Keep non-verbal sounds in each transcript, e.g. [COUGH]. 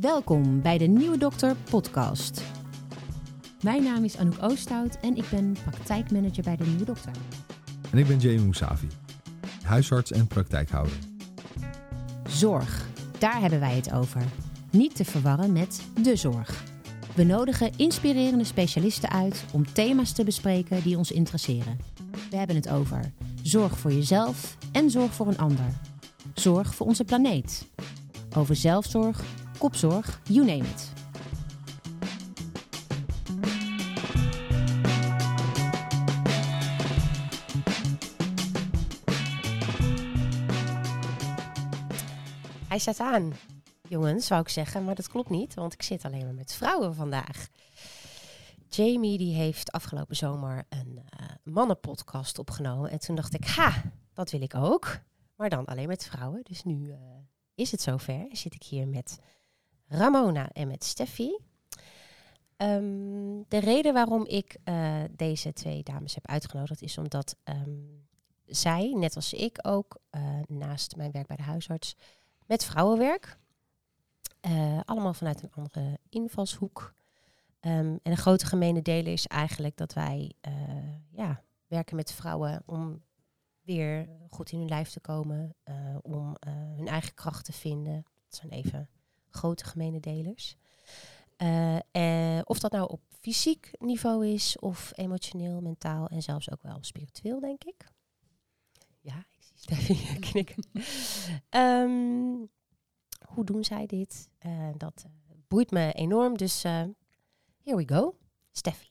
Welkom bij de Nieuwe Dokter podcast. Mijn naam is Anouk Oosthout en ik ben praktijkmanager bij de Nieuwe Dokter. En ik ben Jamie Moussavi, huisarts en praktijkhouder. Zorg, daar hebben wij het over. Niet te verwarren met de zorg. We nodigen inspirerende specialisten uit om thema's te bespreken die ons interesseren. We hebben het over zorg voor jezelf en zorg voor een ander. Zorg voor onze planeet. Over zelfzorg, kopzorg, you name it. Hij staat aan, jongens, zou ik zeggen, maar dat klopt niet, want ik zit alleen maar met vrouwen vandaag. Jamie die heeft afgelopen zomer een uh, mannenpodcast opgenomen en toen dacht ik, ha, dat wil ik ook, maar dan alleen met vrouwen. Dus nu uh, is het zover. Zit ik hier met Ramona en met Steffi. Um, de reden waarom ik uh, deze twee dames heb uitgenodigd is omdat um, zij, net als ik ook, uh, naast mijn werk bij de huisarts, met vrouwenwerk. Uh, allemaal vanuit een andere invalshoek. Um, en een grote gemene delen is eigenlijk dat wij ja, werken met vrouwen om weer goed in hun lijf te komen, om hun eigen kracht te vinden. Dat zijn even grote gemene delers. Uh, uh, of dat nou op fysiek niveau is, of emotioneel, mentaal en zelfs ook wel spiritueel, denk ik. Ja, ik zie Steffi [LAUGHS] knikken. um, hoe doen zij dit? Uh, dat boeit me enorm, dus here we go. Steffi.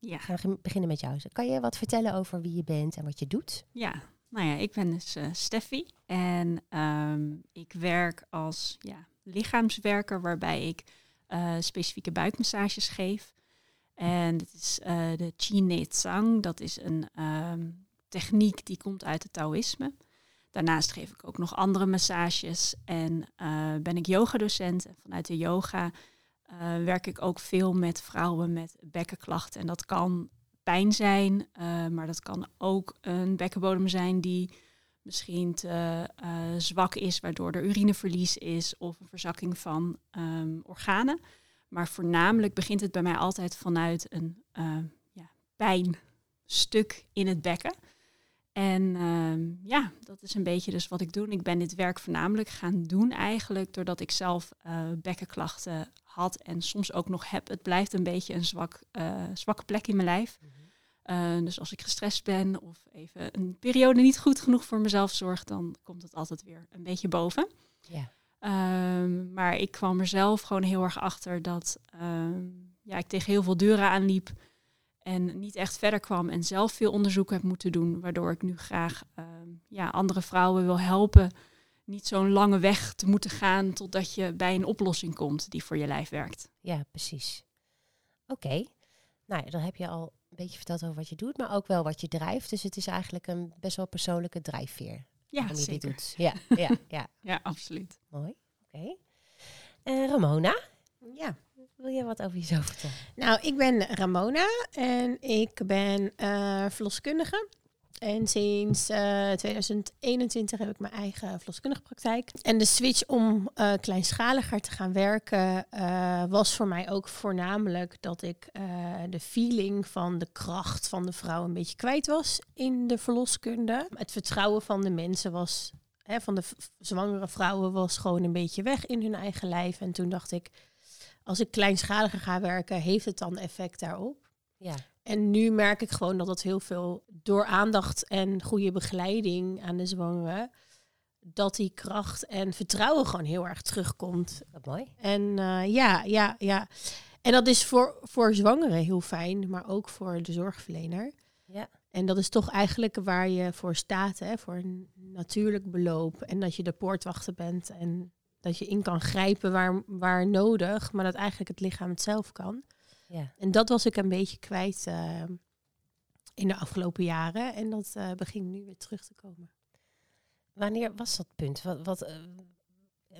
Ja. Gaan we beginnen met jou. Kan je wat vertellen over wie je bent en wat je doet? Ja, nou ja, ik ben dus Steffi en um, ik werk als ja, lichaamswerker waarbij ik uh, specifieke buikmassages geef. En dit is uh, de Chi Tsang. Dat is een um, techniek die komt uit het Taoïsme. Daarnaast geef ik ook nog andere massages en uh, ben ik yogadocent. En vanuit de yoga werk ik ook veel met vrouwen met bekkenklachten. En dat kan pijn zijn, maar dat kan ook een bekkenbodem zijn die misschien te uh, zwak is, waardoor er urineverlies is of een verzakking van um, organen. Maar voornamelijk begint het bij mij altijd vanuit een uh, ja, pijnstuk in het bekken. En uh, ja, dat is een beetje dus wat ik doe. Ik ben dit werk voornamelijk gaan doen eigenlijk doordat ik zelf uh, bekkenklachten had en soms ook nog heb. Het blijft een beetje een zwak, zwakke plek in mijn lijf. -hmm. Uh, dus als ik gestrest ben of even een periode niet goed genoeg voor mezelf zorg, dan komt het altijd weer een beetje boven. Ja. Um, maar ik kwam er zelf gewoon heel erg achter dat um, ja, ik tegen heel veel deuren aanliep en niet echt verder kwam en zelf veel onderzoek heb moeten doen, waardoor ik nu graag um, ja, andere vrouwen wil helpen niet zo'n lange weg te moeten gaan totdat je bij een oplossing komt die voor je lijf werkt. Ja, precies. Oké. Okay. Nou ja, dan heb je al beetje verteld over wat je doet, maar ook wel wat je drijft. Dus het is eigenlijk een best wel persoonlijke drijfveer. Ja, je zeker. Dit doet. Ja, ja, [LAUGHS] ja. ja, absoluut. Mooi. Oké. Okay. Uh, Ramona, ja. wil je wat over jezelf vertellen? Nou, ik ben Ramona en ik ben uh, verloskundige. En sinds uh, 2021 heb ik mijn eigen verloskundige praktijk. En de switch om uh, kleinschaliger te gaan werken uh, was voor mij ook voornamelijk dat ik de feeling van de kracht van de vrouw een beetje kwijt was in de verloskunde. Het vertrouwen van de mensen was, hè, van de zwangere vrouwen was gewoon een beetje weg in hun eigen lijf. En toen dacht ik, als ik kleinschaliger ga werken, heeft het dan effect daarop? Ja. En nu merk ik gewoon dat het heel veel door aandacht en goede begeleiding aan de zwangere, dat die kracht en vertrouwen gewoon heel erg terugkomt. Wat mooi. En uh, ja, ja, ja. En dat is voor, voor zwangeren heel fijn, maar ook voor de zorgverlener. Ja. En dat is toch eigenlijk waar je voor staat, hè? voor een natuurlijk beloop. En dat je de poortwachter bent en dat je in kan grijpen waar, waar nodig, maar dat eigenlijk het lichaam het zelf kan. Ja. En dat was ik een beetje kwijt uh, in de afgelopen jaren. En dat uh, begint nu weer terug te komen. Wanneer was dat punt? Wat, wat uh,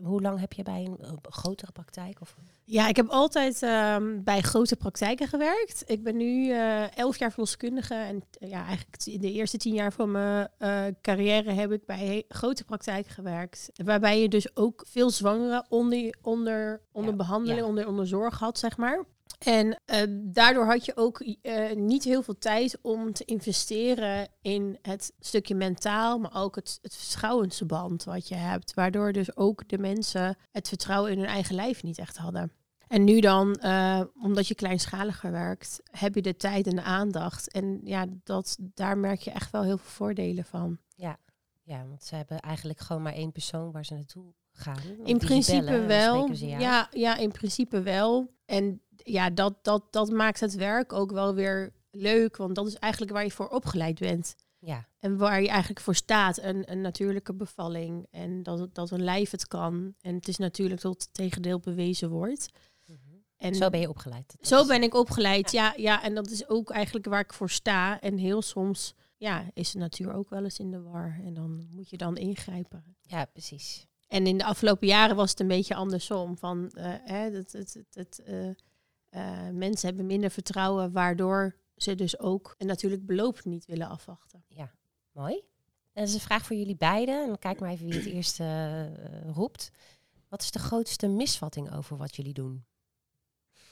hoe lang heb je bij een eh, grotere praktijk? Of? Ja, ik heb altijd ehm, bij grote praktijken gewerkt. Ik ben nu eh, elf jaar verloskundige. En eh, ja, eigenlijk de eerste tien jaar van mijn eh, carrière heb ik bij grote praktijken gewerkt. Waarbij je dus ook veel zwangeren onder, onder, onder Ja, behandeling, ja. onder, onder zorg had, zeg maar. En eh, daardoor had je ook eh, niet heel veel tijd om te investeren in het stukje mentaal, maar ook het, het vertrouwensband wat je hebt. Waardoor dus ook de mensen het vertrouwen in hun eigen lijf niet echt hadden. En nu dan, eh, omdat je kleinschaliger werkt, heb je de tijd en de aandacht. En ja, dat, daar merk je echt wel heel veel voordelen van. Ja, want ze hebben eigenlijk gewoon maar één persoon waar ze naartoe gaan. In principe bellen, wel. ze. Ja, ja, in principe wel. En ja, dat, dat, dat maakt het werk ook wel weer leuk. Want dat is eigenlijk waar je voor opgeleid bent. Ja, En waar je eigenlijk voor staat. Een, een natuurlijke bevalling. En dat, dat een lijf het kan. En het is natuurlijk tot het tegendeel bewezen wordt. En zo ben je opgeleid. Zo is- ben ik opgeleid, ja. ja. En dat is ook eigenlijk waar ik voor sta. En heel soms ja, is de natuur ook wel eens in de war. En dan moet je dan ingrijpen. Ja, precies. En in de afgelopen jaren was het een beetje andersom. Van, eh, hè, dat, het, het, het, eh, eh, mensen hebben minder vertrouwen, waardoor ze dus ook een natuurlijk beloop niet willen afwachten. Mooi. En dat is een vraag voor jullie beiden. En dan kijk maar even wie het eerst roept. Wat is de grootste misvatting over wat jullie doen?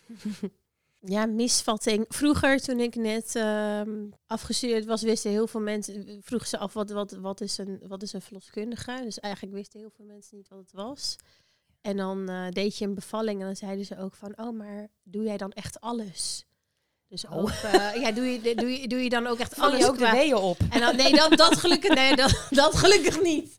[LAUGHS] Ja, misvatting. Vroeger, toen ik net ehm, afgestudeerd was, wisten heel veel mensen, vroegen ze af wat, wat, wat, is een, wat is een verloskundige. Dus eigenlijk wisten heel veel mensen niet wat het was. En dan eh, deed je een bevalling en dan zeiden ze ook van, oh, maar doe jij dan echt alles? Dus Oh. ook, eh, [LAUGHS] ja, doe je, doe, je, doe je dan ook echt Vang alles je ook de weeën op? En dan, nee, dat, dat gelukkig, nee, dat, dat gelukkig niet.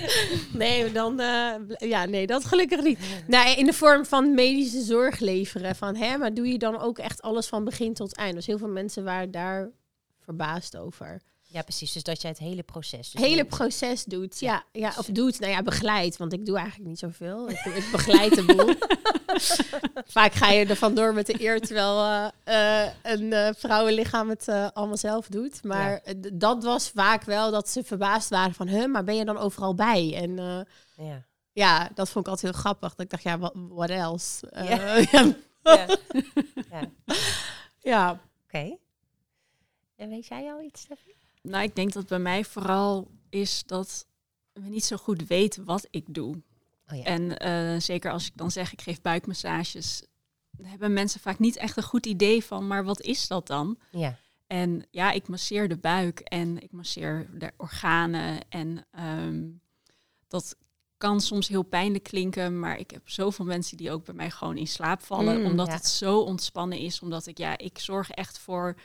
[LAUGHS] Nee, dan, eh, ja, nee, dat gelukkig niet. Nee, in de vorm van medische zorg leveren. Van, hè, maar doe je dan ook echt alles van begin tot eind? Dus heel veel mensen waren daar verbaasd over. Ja, precies. Dus dat jij het hele proces... Dus hele proces doet, ja, ja. Of doet, nou ja, begeleid. Want ik doe eigenlijk niet zoveel. Ik, ik begeleid de boel. [LAUGHS] Vaak ga je er vandoor met de eer, terwijl eh, eh, een eh, vrouwenlichaam het allemaal zelf doet. Maar dat was vaak wel dat ze verbaasd waren van, huh, maar ben je dan overal bij? En Ja. ja, dat vond ik altijd heel grappig. Dat ik dacht, ja, wat what else? [LAUGHS] Ja. ja. Oké. En weet jij al iets, Steffi? Nou, ik denk dat bij mij vooral is dat we niet zo goed weten wat ik doe. Oh ja. En eh, zeker als ik dan zeg ik geef buikmassages, hebben mensen vaak niet echt een goed idee van, maar wat is dat dan? Ja. En ja, ik masseer de buik en ik masseer de organen. En ehm, dat kan soms heel pijnlijk klinken, maar ik heb zoveel mensen die ook bij mij gewoon in slaap vallen. Mm, omdat ja. het zo ontspannen is. Omdat ik, ja, ik zorg echt voor,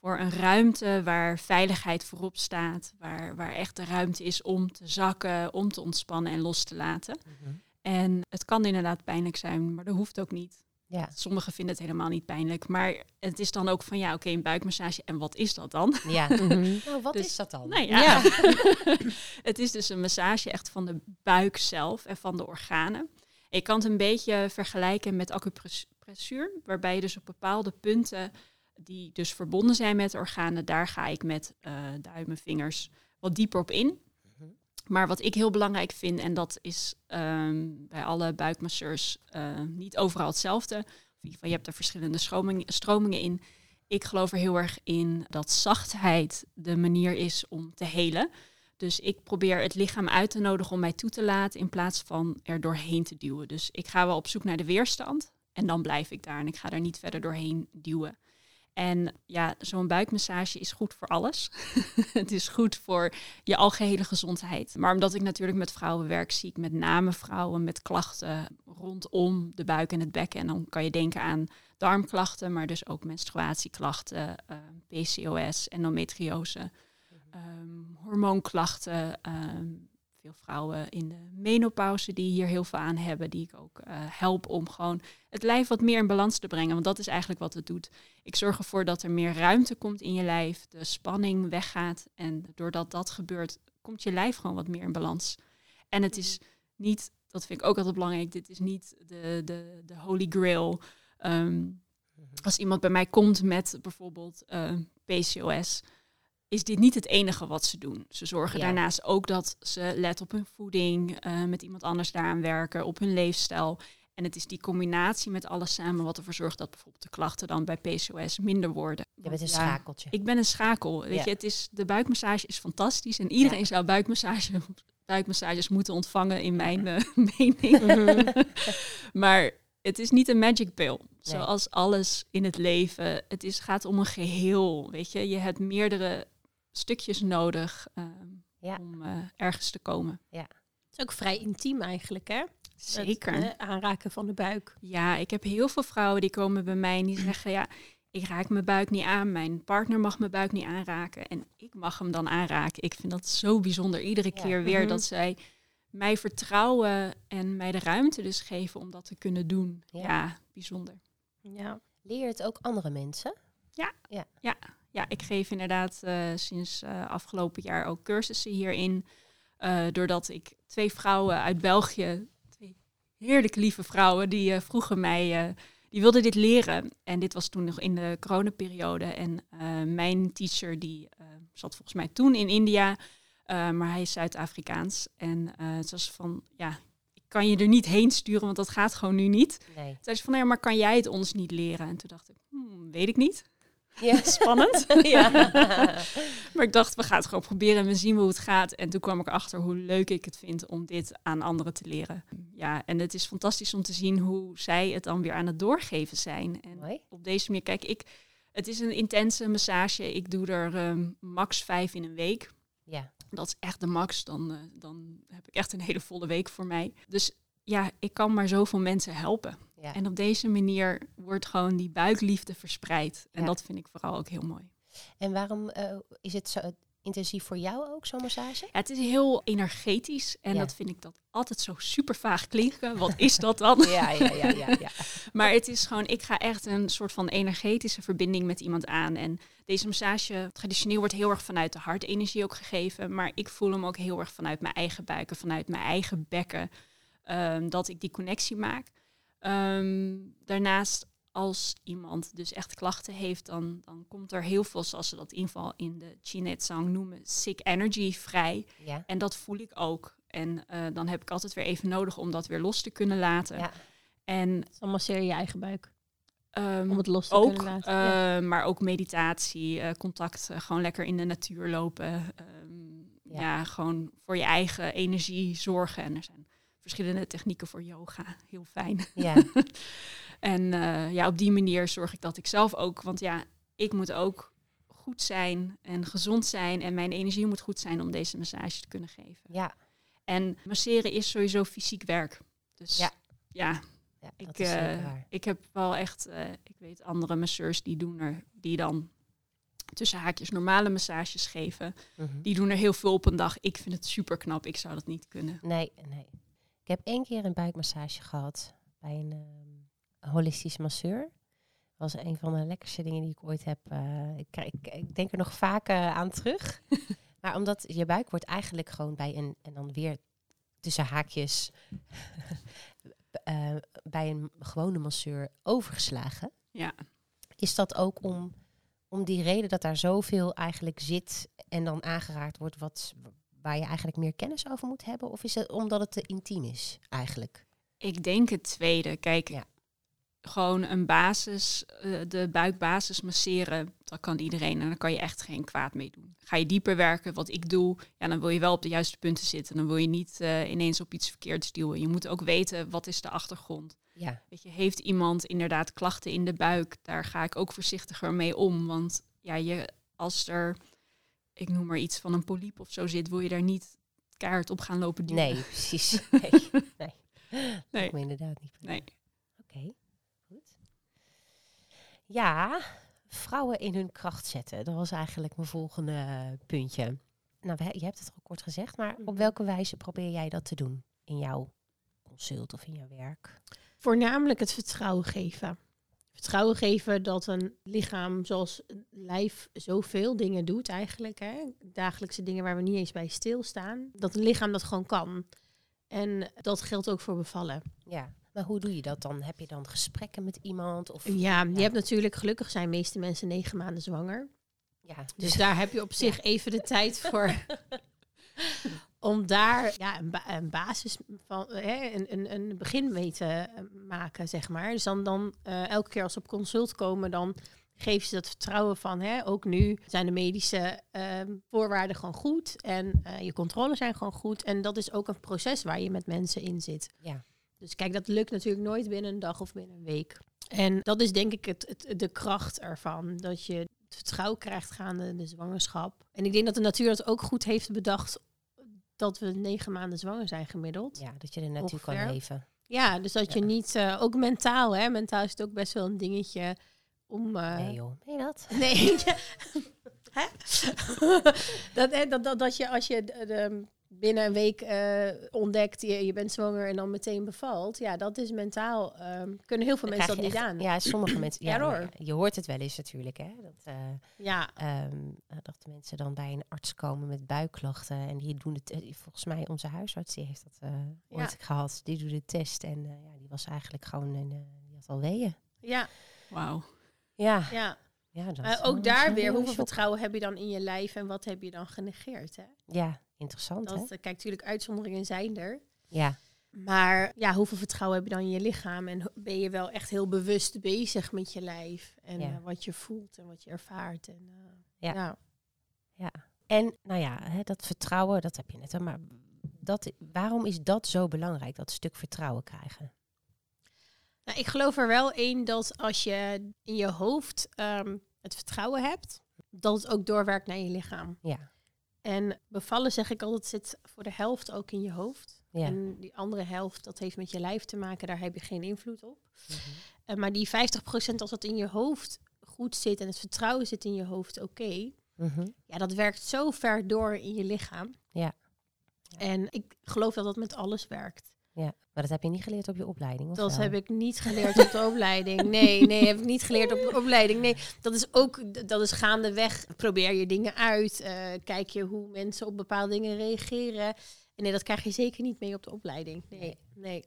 voor een ruimte waar veiligheid voorop staat. Waar, waar echt de ruimte is om te zakken, om te ontspannen en los te laten. Mhm. En het kan inderdaad pijnlijk zijn, maar dat hoeft ook niet. Ja. Sommigen vinden het helemaal niet pijnlijk. Maar het is dan ook van ja, oké, een buikmassage. En wat is dat dan? Ja. [LAUGHS] Mhm. Nou, wat Dus- is dat dan? Nou ja. Ja. [LAUGHS] het is dus een massage echt van de buik zelf en van de organen. Je kan het een beetje vergelijken met acupressuur, waarbij je dus op bepaalde punten die dus verbonden zijn met de organen, daar ga ik met eh duimen, vingers wat dieper op in. Mhm. Maar wat ik heel belangrijk vind, en dat is ehm, bij alle buikmasseurs eh, niet overal hetzelfde. Of in ieder geval, je hebt er verschillende stroming- stromingen in. Ik geloof er heel erg in dat zachtheid de manier is om te helen. Dus ik probeer het lichaam uit te nodigen om mij toe te laten in plaats van er doorheen te duwen. Dus ik ga wel op zoek naar de weerstand en dan blijf ik daar en ik ga er niet verder doorheen duwen. En ja, zo'n buikmassage is goed voor alles. [LAUGHS] het is goed voor je algehele gezondheid. Maar omdat ik natuurlijk met vrouwen werk, zie ik met name vrouwen met klachten rondom de buik en het bekken. En dan kan je denken aan darmklachten, maar dus ook menstruatieklachten, eh, PCOS, endometriose, ehm, hormoonklachten. ehm, veel vrouwen in de menopauze die hier heel veel aan hebben, die ik ook eh, help om gewoon het lijf wat meer in balans te brengen. Want dat is eigenlijk wat het doet. Ik zorg ervoor dat er meer ruimte komt in je lijf, de spanning weggaat. En doordat dat gebeurt, komt je lijf gewoon wat meer in balans. En het is niet, dat vind ik ook altijd belangrijk, dit is niet de, de, de holy grail. Ehm, als iemand bij mij komt met bijvoorbeeld eh, PCOS, is dit niet het enige wat ze doen. Ze zorgen Ja. daarnaast ook dat ze let op hun voeding, eh, met iemand anders daaraan werken, op hun leefstijl. En het is die combinatie met alles samen wat ervoor zorgt dat bijvoorbeeld de klachten dan bij PCOS minder worden. Je bent een Ja, schakeltje. ik ben een schakel. Weet Ja. je, het is, de buikmassage is fantastisch en iedereen zou buikmassage, [LAUGHS] buikmassages moeten ontvangen in mijn eh, [LAUGHS] mening. Mhm. maar het is niet een magic pill. Zoals alles in het leven. Het is, gaat om een geheel. Weet je, je hebt meerdere stukjes nodig ehm, Ja. om eh, ergens te komen. Het is ook vrij intiem eigenlijk, hè? Zeker. Het, eh, aanraken van de buik. Ja, ik heb heel veel vrouwen die komen bij mij en die zeggen: Ja, ik raak mijn buik niet aan. Mijn partner mag mijn buik niet aanraken. En ik mag hem dan aanraken. Ik vind dat zo bijzonder. Iedere Ja. keer weer Mhm. dat zij mij vertrouwen en mij de ruimte dus geven om dat te kunnen doen. Ja. Ja, bijzonder. Ja. Leer je het ook andere mensen? Ja, ik geef inderdaad eh, sinds eh, afgelopen jaar ook cursussen hierin. Eh, doordat ik twee vrouwen uit België, twee heerlijk lieve vrouwen, die vroegen mij, die wilden dit leren. En dit was toen nog in de coronaperiode. En mijn teacher, die zat volgens mij toen in India, maar hij is Zuid-Afrikaans. En het was van, ja, ik kan je er niet heen sturen, want dat gaat gewoon nu niet. Nee. Toen zei ze van, nou ja, maar kan jij het ons niet leren? En toen dacht ik, hmm, weet ik niet. Ja. [LAUGHS] Spannend. [LAUGHS] ja. [LAUGHS] Maar ik dacht, we gaan het gewoon proberen en we zien hoe het gaat. En toen kwam ik achter hoe leuk ik het vind om dit aan anderen te leren. Ja, en het is fantastisch om te zien hoe zij het dan weer aan het doorgeven zijn. En Mooi. op deze manier, kijk, ik, het is een intense massage. Ik doe er ehm, max vijf in een week. Ja. Dat is echt de max. Dan, eh, dan heb ik echt een hele volle week voor mij. Dus ja, ik kan maar zoveel mensen helpen. Ja. En op deze manier wordt gewoon die buikliefde verspreid. En Ja. dat vind ik vooral ook heel mooi. En waarom eh, is het zo intensief voor jou ook, zo'n massage? Ja, het is heel energetisch en dat vind ik dat altijd zo super vaag klinken. Wat is dat dan? [LAUGHS] Ja, ja, ja, ja. ja. [LAUGHS] Maar het is gewoon, ik ga echt een soort van energetische verbinding met iemand aan. En deze massage traditioneel wordt heel erg vanuit de hartenergie ook gegeven. Maar ik voel hem ook heel erg vanuit mijn eigen buik en vanuit mijn eigen bekken. ehm, dat ik die connectie maak. Ehm, daarnaast, als iemand dus echt klachten heeft, dan, dan komt er heel veel, zoals ze dat in ieder geval in de Chinetsang noemen, sick energy vrij. ja. En dat voel ik ook. En eh, dan heb ik altijd weer even nodig om dat weer los te kunnen laten. ja. En dan masseer je je eigen buik. ehm, Om het los te ook, kunnen laten. Ja. eh, maar ook meditatie, eh, contact, gewoon lekker in de natuur lopen. ehm, Ja. ja. gewoon voor je eigen energie zorgen. En er zijn verschillende technieken voor yoga, heel fijn. ja. [LAUGHS] En eh, ja, op die manier zorg ik dat ik zelf ook, want ja, ik moet ook goed zijn en gezond zijn en mijn energie moet goed zijn om deze massage te kunnen geven. ja. En masseren is sowieso fysiek werk. Dus Ja. ja, ja ik, eh, ik heb wel echt, eh, ik weet andere masseurs die doen er, die dan tussen haakjes normale massages geven. Mhm. Die doen er heel veel op een dag. Ik vind het super knap. Ik zou dat niet kunnen. Nee, nee. Ik heb één keer een buikmassage gehad bij een ehm, holistisch masseur. Dat was een van de lekkerste dingen die ik ooit heb. eh, ik, ik, ik denk er nog vaak aan terug. [LAUGHS] maar omdat je buik wordt eigenlijk gewoon bij een, en dan weer tussen haakjes, [LAUGHS] eh, bij een gewone masseur overgeslagen. Ja. Is dat ook om, om die reden dat daar zoveel eigenlijk zit en dan aangeraakt wordt wat, waar je eigenlijk meer kennis over moet hebben? Of is het omdat het te intiem is eigenlijk? Ik denk het tweede. Kijk, Ja. gewoon een basis, eh, de buikbasis masseren, dat kan iedereen. En daar kan je echt geen kwaad mee doen. Ga je dieper werken, wat ik doe, ja, dan wil je wel op de juiste punten zitten. Dan wil je niet eh, ineens op iets verkeerds duwen. Je moet ook weten, wat is de achtergrond? Ja, Weet je, heeft iemand inderdaad klachten in de buik? Daar ga ik ook voorzichtiger mee om. Want ja, je, als er, ik noem maar iets van een polyp of zo zit, wil je daar niet keihard op gaan lopen duwen. nee, precies. [LAUGHS] Nee, nee. Nee. Me inderdaad niet. Nee. Oké, goed. Ja, vrouwen in hun kracht zetten. Dat was eigenlijk mijn volgende puntje. Nou, je hebt het al kort gezegd, maar op Mhm. welke wijze probeer jij dat te doen in jouw consult of in jouw werk? Voornamelijk het vertrouwen geven. Vertrouwen geven dat een lichaam zoals een lijf zoveel dingen doet eigenlijk. Hè? Dagelijkse dingen waar we niet eens bij stilstaan. Dat een lichaam dat gewoon kan. En dat geldt ook voor bevallen. Ja, maar hoe doe je dat dan? Heb je dan gesprekken met iemand? Of, Ja, je hebt natuurlijk, gelukkig zijn de meeste mensen negen maanden zwanger. Ja, Dus daar heb je op [LAUGHS] zich even de tijd voor. [LAUGHS] om daar ja, een, ba- een basis van, hè, een, een, een begin mee te eh, maken, zeg maar. Dus dan, dan eh, elke keer als ze op consult komen, dan geven ze dat vertrouwen van, hè, ook nu zijn de medische ehm, voorwaarden gewoon goed en eh, je controles zijn gewoon goed. En dat is ook een proces waar je met mensen in zit. Ja. Dus kijk, dat lukt natuurlijk nooit binnen een dag of binnen een week. En dat is denk ik het, het, de kracht ervan. Dat je het vertrouwen krijgt gaande de zwangerschap. En ik denk dat de natuur dat ook goed heeft bedacht. Dat we negen maanden zwanger zijn gemiddeld. Ja, ja, dat je er naartoe kan leven. dus dat je Ja. niet, eh, ook mentaal, hè. Mentaal is het ook best wel een dingetje om... eh, Nee joh, je dat? [LAUGHS] Nee. [LAUGHS] Hè? [LAUGHS] dat, hè, dat, dat, dat je als je de, de- binnen een week eh, ontdekt, je, je bent zwanger en dan meteen bevalt. Ja, dat is mentaal. ehm, kunnen heel veel Dan mensen dat niet aan. Ja, sommige [CLEARS THROAT] mensen. Ja, hoor. je hoort het wel eens natuurlijk, hè? Dat, eh, Ja, ehm, eh, dat de mensen dan bij een arts komen met buikklachten. En die doen het. volgens mij, onze huisarts die heeft dat eh ooit gehad. Die doet de test. En eh, ja, die was eigenlijk gewoon. Een, eh, die had al weeën. ja, Wauw. Ja, ja. ja dat ook daar weer, hoeveel vertrouwen heb je dan in je lijf en wat heb je dan genegeerd? Hè? Ja, interessant, Dat, hè? eh, kijk, natuurlijk, uitzonderingen zijn er. Ja, Maar ja, hoeveel vertrouwen heb je dan in je lichaam? En ben je wel echt heel bewust bezig met je lijf? En Ja. eh, wat je voelt en wat je ervaart. En, Ja. ja. ja. En nou ja, hè, dat vertrouwen, dat heb je net al. Maar dat, waarom is dat zo belangrijk, dat stuk vertrouwen krijgen? Nou, ik geloof er wel in dat als je in je hoofd ehm, het vertrouwen hebt, dat het ook doorwerkt naar je lichaam. Ja, En bevallen, zeg ik altijd, zit voor de helft ook in je hoofd. ja. En die andere helft, dat heeft met je lijf te maken, daar heb je geen invloed op. Mhm. Eh, maar die 50% als het in je hoofd goed zit en het vertrouwen zit in je hoofd oké, Mhm. ja, dat werkt zo ver door in je lichaam. Ja. En ik geloof dat dat met alles werkt. ja. Maar dat heb je niet geleerd op je opleiding, of Dat wel? heb ik niet geleerd op de [LAUGHS] opleiding. Nee, nee, heb ik niet geleerd op de opleiding. Nee, dat is ook, dat is gaandeweg. Probeer je dingen uit. eh, kijk je hoe mensen op bepaalde dingen reageren. En nee, dat krijg je zeker niet mee op de opleiding. Nee, Nee. nee.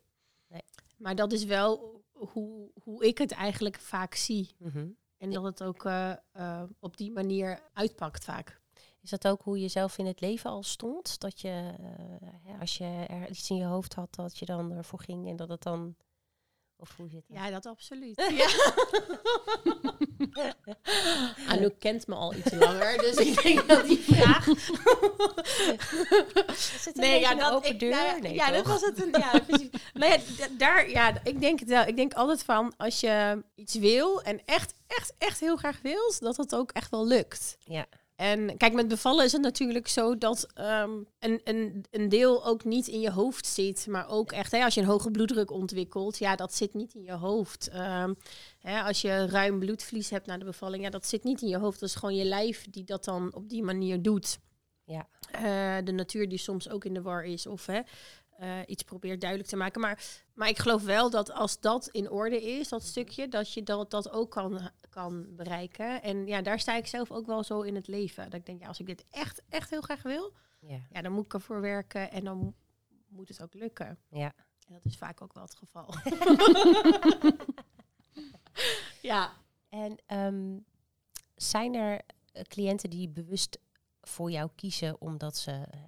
Nee. Maar dat is wel hoe, hoe ik het eigenlijk vaak zie. Mhm. En dat het ook eh, eh, op die manier uitpakt vaak. Is dat ook hoe je zelf in het leven al stond? Dat je, eh, hè, als je er iets in je hoofd had, dat je dan ervoor ging en dat het dan... Of hoe zit dat? Ja, dat absoluut. [LAUGHS] Ja. [LAUGHS] Anouk kent me al iets langer, dus ik denk dat die [LAUGHS] vraag... Is het een beetje een open ik- deur? nou ja, Nee, ja, dat was het. Een, ja, precies. nou ja, daar, ja, ik denk het wel. Ik denk altijd van, als je iets wil en echt, echt, echt heel graag wilt, dat het ook echt wel lukt. Ja. En kijk, met bevallen is het natuurlijk zo dat ehm, een, een, een deel ook niet in je hoofd zit, maar ook echt, hè, als je een hoge bloeddruk ontwikkelt, ja, dat zit niet in je hoofd. Ehm, hè, als je ruim bloedvlies hebt na de bevalling, ja, dat zit niet in je hoofd. Dat is gewoon je lijf die dat dan op die manier doet. Ja. Eh, de natuur die soms ook in de war is of hè, eh, iets probeert duidelijk te maken. Maar, maar ik geloof wel dat als dat in orde is, dat stukje, dat je dat, dat ook kan, kan bereiken. En ja, daar sta ik zelf ook wel zo in het leven. Dat ik denk, ja, als ik dit echt, echt heel graag wil, Ja. ja, dan moet ik ervoor werken en dan mo- moet het ook lukken. Ja. En dat is vaak ook wel het geval. [LAUGHS] [LAUGHS] ja. En ehm, zijn er eh, cliënten die bewust voor jou kiezen omdat ze eh,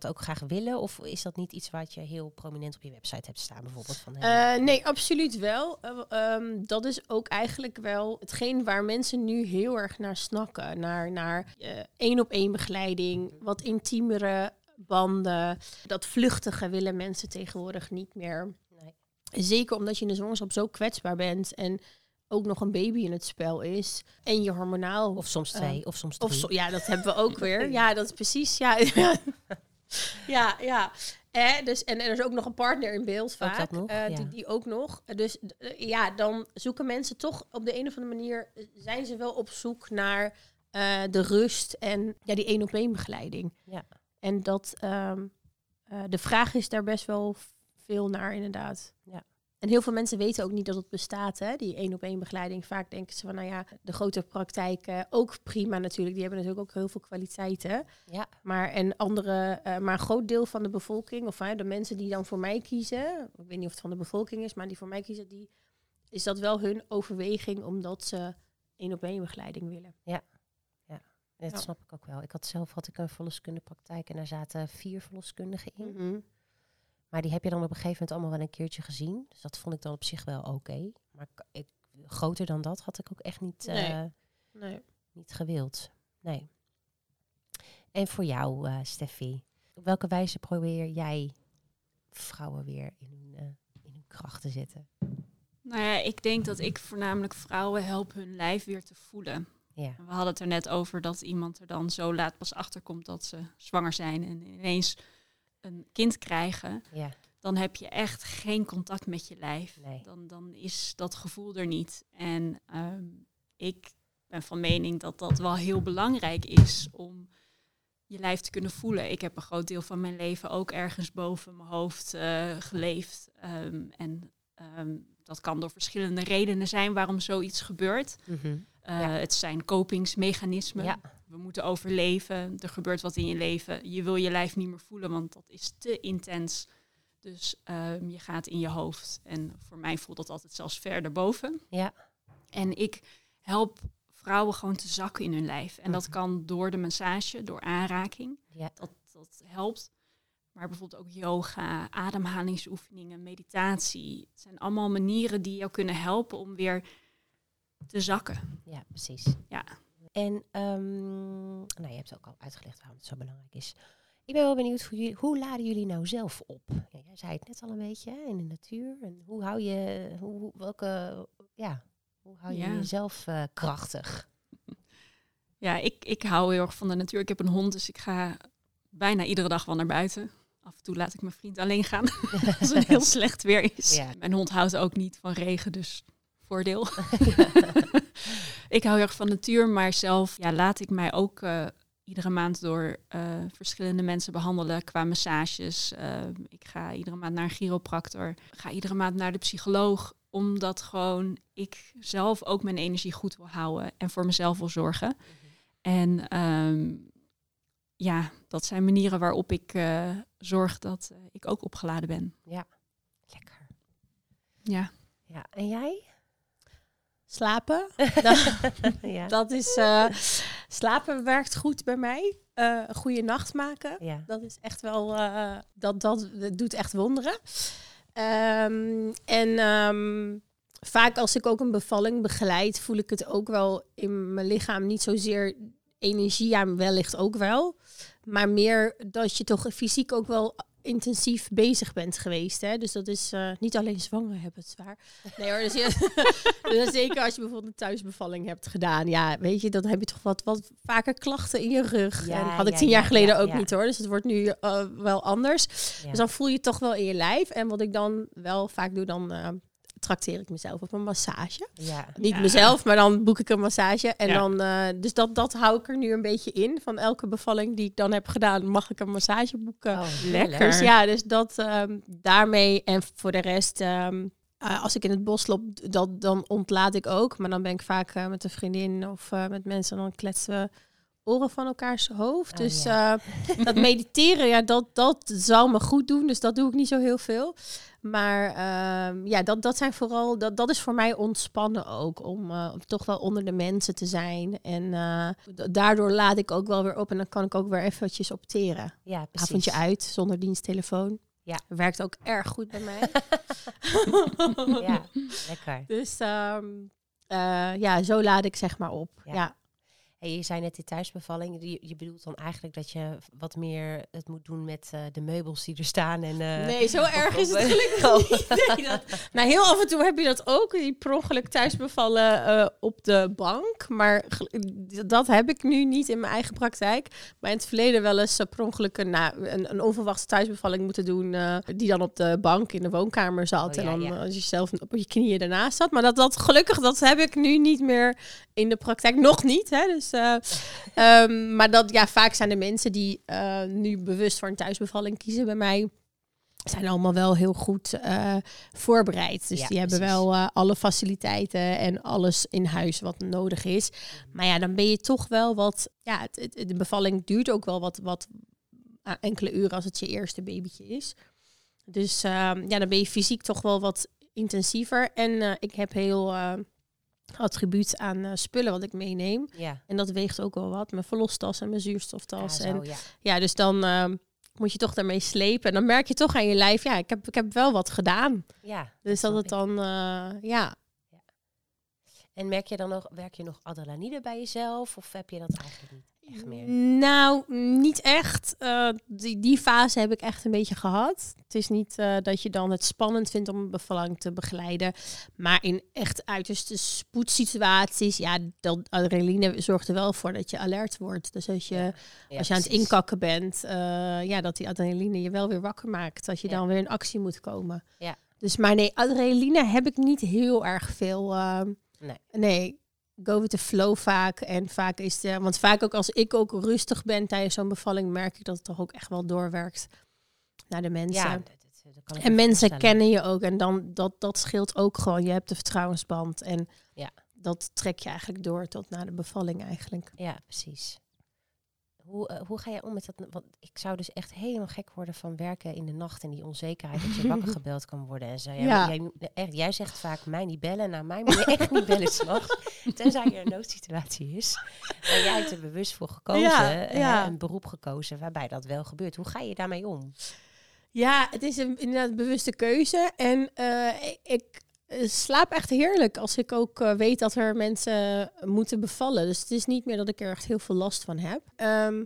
dat ook graag willen? Of is dat niet iets wat je heel prominent op je website hebt staan, bijvoorbeeld? Van, eh, nee, absoluut wel. Eh, ehm, dat is ook eigenlijk wel hetgeen waar mensen nu heel erg naar snakken. Naar, naar één op één begeleiding, wat intiemere banden. Dat vluchtige willen mensen tegenwoordig niet meer. nee. Zeker omdat je in de zwangerschap zo kwetsbaar bent en ook nog een baby in het spel is. En je hormonaal... Of soms twee, of soms drie. of ja, dat hebben we ook [LAUGHS] weer. Ja, dat is precies. Ja, ja, [LAUGHS] ja. Eh, dus, en, en er is ook nog een partner in beeld vaak. dat nog, eh, ja. die, die ook nog. Dus eh, ja, dan zoeken mensen toch op de een of andere manier... zijn ze wel op zoek naar de rust en ja, die één op één begeleiding. Ja. En dat ehm, eh, de vraag is daar best wel veel naar, inderdaad. Ja. En heel veel mensen weten ook niet dat het bestaat, hè, die één op één begeleiding. Vaak denken ze van, nou ja, de grote praktijken, ook prima natuurlijk. Die hebben natuurlijk ook heel veel kwaliteiten. Ja, Maar en andere, eh, maar een groot deel van de bevolking, of de mensen die dan voor mij kiezen, ik weet niet of het van de bevolking is, maar die voor mij kiezen, die is dat wel hun overweging omdat ze één op één begeleiding willen. Ja. Ja. dat Ja. snap ik ook wel. Ik had zelf had ik een verloskundepraktijk en daar zaten vier verloskundigen in. Mhm. Maar die heb je dan op een gegeven moment allemaal wel een keertje gezien. Dus dat vond ik dan op zich wel oké. Maar ik, groter dan dat had ik ook echt niet, Nee. eh, Nee. niet gewild. Nee. En voor jou, eh Steffi, op welke wijze probeer jij vrouwen weer in hun, eh, in hun kracht te zetten? Nou ja, ik denk dat ik voornamelijk vrouwen help hun lijf weer te voelen. Ja, We hadden het er net over dat iemand er dan zo laat pas achterkomt dat ze zwanger zijn en ineens een kind krijgen. ja, Dan heb je echt geen contact met je lijf. nee. Dan, dan is dat gevoel er niet. En ehm, ik ben van mening dat dat wel heel belangrijk is om je lijf te kunnen voelen. Ik heb een groot deel van mijn leven ook ergens boven mijn hoofd eh, geleefd. Ehm, en ehm, dat kan door verschillende redenen zijn waarom zoiets gebeurt. Mhm. Eh, Ja. Het zijn kopingsmechanismen. Ja, We moeten overleven. Er gebeurt wat in je leven. Je wil je lijf niet meer voelen, want dat is te intens. Dus ehm, je gaat in je hoofd. En voor mij voelt dat altijd zelfs verder boven. ja, En ik help vrouwen gewoon te zakken in hun lijf. En dat Mhm. kan door de massage, door aanraking. ja, Dat, dat helpt. Maar bijvoorbeeld ook yoga, ademhalingsoefeningen, meditatie. Het zijn allemaal manieren die jou kunnen helpen om weer te zakken. ja, precies. Ja. En ehm, nou, je hebt ook al uitgelegd waarom het zo belangrijk is. Ik ben wel benieuwd, hoe, jullie, hoe laden jullie nou zelf op? Ja, jij zei het net al een beetje, hè, in de natuur. En hoe hou je, hoe, welke, ja, hoe hou je Ja. jezelf eh, krachtig? [LAUGHS] Ja, ik, ik hou heel erg van de natuur. Ik heb een hond, dus ik ga bijna iedere dag wel naar buiten. Af en toe laat ik mijn vriend alleen gaan [LAUGHS] als het heel slecht weer is. Ja. Mijn hond houdt ook niet van regen, dus voordeel. [LAUGHS] ik hou heel erg van natuur, maar zelf ja, laat ik mij ook eh, iedere maand door eh, verschillende mensen behandelen qua massages. Eh, ik ga iedere maand naar een chiropractor. Ik ga iedere maand naar de psycholoog, omdat gewoon ik zelf ook mijn energie goed wil houden en voor mezelf wil zorgen. En ehm, ja, dat zijn manieren waarop ik zorg dat ik ook opgeladen ben. Lekker. Ja. Ja, en jij? Slapen. [LAUGHS] ja. Dat is, eh, slapen werkt goed bij mij. Eh, een goede nacht maken. ja. Dat is echt wel, eh, dat, dat, dat doet echt wonderen. Ehm, en ehm, vaak als ik ook een bevalling begeleid, voel ik het ook wel in mijn lichaam. Niet zozeer energie, ja, wellicht ook wel. Maar meer dat je toch fysiek ook wel intensief bezig bent geweest. Hè? Dus dat is eh, niet alleen zwanger hebben het zwaar. Nee hoor, dus, je, [LAUGHS] dus zeker als je bijvoorbeeld een thuisbevalling hebt gedaan. Ja, weet je, dan heb je toch wat, wat vaker klachten in je rug. Ja, en had ik ja, tien ja, jaar geleden ook niet hoor. Dus het wordt nu eh, wel anders. Dus dan voel je het toch wel in je lijf. En wat ik dan wel vaak doe, dan eh, trakteer ik mezelf op een massage. ja. Niet Ja. mezelf, maar dan boek ik een massage. En Ja. dan, eh, dus dat, dat hou ik er nu een beetje in. Van elke bevalling die ik dan heb gedaan, mag ik een massage boeken. Oh, Lekker. Dus ja, dus dat ehm, daarmee. En voor de rest, ehm, eh, als ik in het bos loop, dat, dan ontlaat ik ook. Maar dan ben ik vaak eh, met een vriendin of eh, met mensen. En dan kletsen we oren van elkaars hoofd. Oh, dus ja. eh, dat [LAUGHS] mediteren, ja, dat, dat zou me goed doen. Dus dat doe ik niet zo heel veel. Maar ehm, ja, dat, dat zijn vooral, dat, dat is voor mij ontspannen ook. Om eh, toch wel onder de mensen te zijn. En eh, daardoor laat ik ook wel weer op. En dan kan ik ook weer eventjes opteren ja, precies. avondje uit zonder diensttelefoon. Ja. Werkt ook erg goed bij mij. [LAUGHS] Ja, [LAUGHS] lekker. Dus ehm, eh, ja, zo laat ik zeg maar op. Ja. Ja. Hey, je zei net die thuisbevalling. Je, je bedoelt dan eigenlijk dat je wat meer het moet doen met eh, de meubels die er staan. En, eh, Nee, zo erg is het gelukkig [LAUGHS] niet. [LAUGHS] Nee, dat, nou, heel af en toe heb je dat ook. Die per ongeluk thuisbevallen eh, op de bank. Maar dat heb ik nu niet in mijn eigen praktijk. Maar in het verleden wel eens per ongeluk een, nou, een, een onverwachte thuisbevalling moeten doen. die dan op de bank in de woonkamer zat. Oh, en dan ja. als je zelf op je knieën ernaast zat. Maar dat, dat gelukkig, dat heb ik nu niet meer in de praktijk. Nog niet. Hè? Dus, eh, ehm, maar dat, ja, vaak zijn de mensen die eh, nu bewust voor een thuisbevalling kiezen bij mij zijn allemaal wel heel goed eh, voorbereid. Dus Ja, die hebben precies. wel alle faciliteiten en alles in huis wat nodig is. Maar ja, dan ben je toch wel wat. Ja, het, het- de bevalling duurt ook wel wat, wat enkele uren als het je eerste babytje is. Dus ehm, ja, dan ben je fysiek toch wel wat intensiever. En ik heb heel. Attribuut aan eh, spullen wat ik meeneem. Ja. En dat weegt ook wel wat. Mijn verlostas en mijn zuurstoftas. Ja, en ja. ja, dus dan ehm, moet je toch daarmee slepen. En dan merk je toch aan je lijf, ja, ik heb, ik heb wel wat gedaan. ja. Dus dat het dan, eh, ja. En merk je dan nog, werk je nog adrenaline bij jezelf? Of heb je dat eigenlijk niet echt meer? Nou, niet echt. Eh, die, die fase heb ik echt een beetje gehad. Het is niet eh, dat je dan het spannend vindt om een bevalling te begeleiden. Maar in echt uiterste spoedsituaties, ja, dat adrenaline zorgt er wel voor dat je alert wordt. Dus als je, Ja, Ja, als je aan het inkakken bent, eh, ja, dat die adrenaline je wel weer wakker maakt. Dat je Ja. dan weer in actie moet komen. Ja. Dus maar nee, adrenaline heb ik niet heel erg veel. Nee. nee, go with the flow vaak. En vaak is de, want vaak ook als ik ook rustig ben tijdens zo'n bevalling, merk ik dat het toch ook echt wel doorwerkt naar de mensen. Ja, dat, dat- dat kan en me mensen kennen je ook en dan dat, dat scheelt ook gewoon. Je hebt de vertrouwensband en Ja. dat trek je eigenlijk door tot na de bevalling eigenlijk. Ja, precies. Hoe, eh, hoe ga jij om met dat? Want ik zou dus echt helemaal gek worden van werken in de nacht en die onzekerheid dat je wakker [LAUGHS] gebeld kan worden en zo. Jij, Ja. jij, echt, jij zegt vaak mij niet bellen. Nou, mij moet je echt niet bellen s'nachts. [LAUGHS] Tenzij er een noodsituatie is. Maar jij hebt er bewust voor gekozen, Ja, eh, ja. een beroep gekozen waarbij dat wel gebeurt. Hoe ga je daarmee om? Ja, het is een, inderdaad een bewuste keuze. En eh, ik, eh, slaap echt heerlijk als ik ook weet dat er mensen moeten bevallen. Dus het is niet meer dat ik er echt heel veel last van heb. Ehm,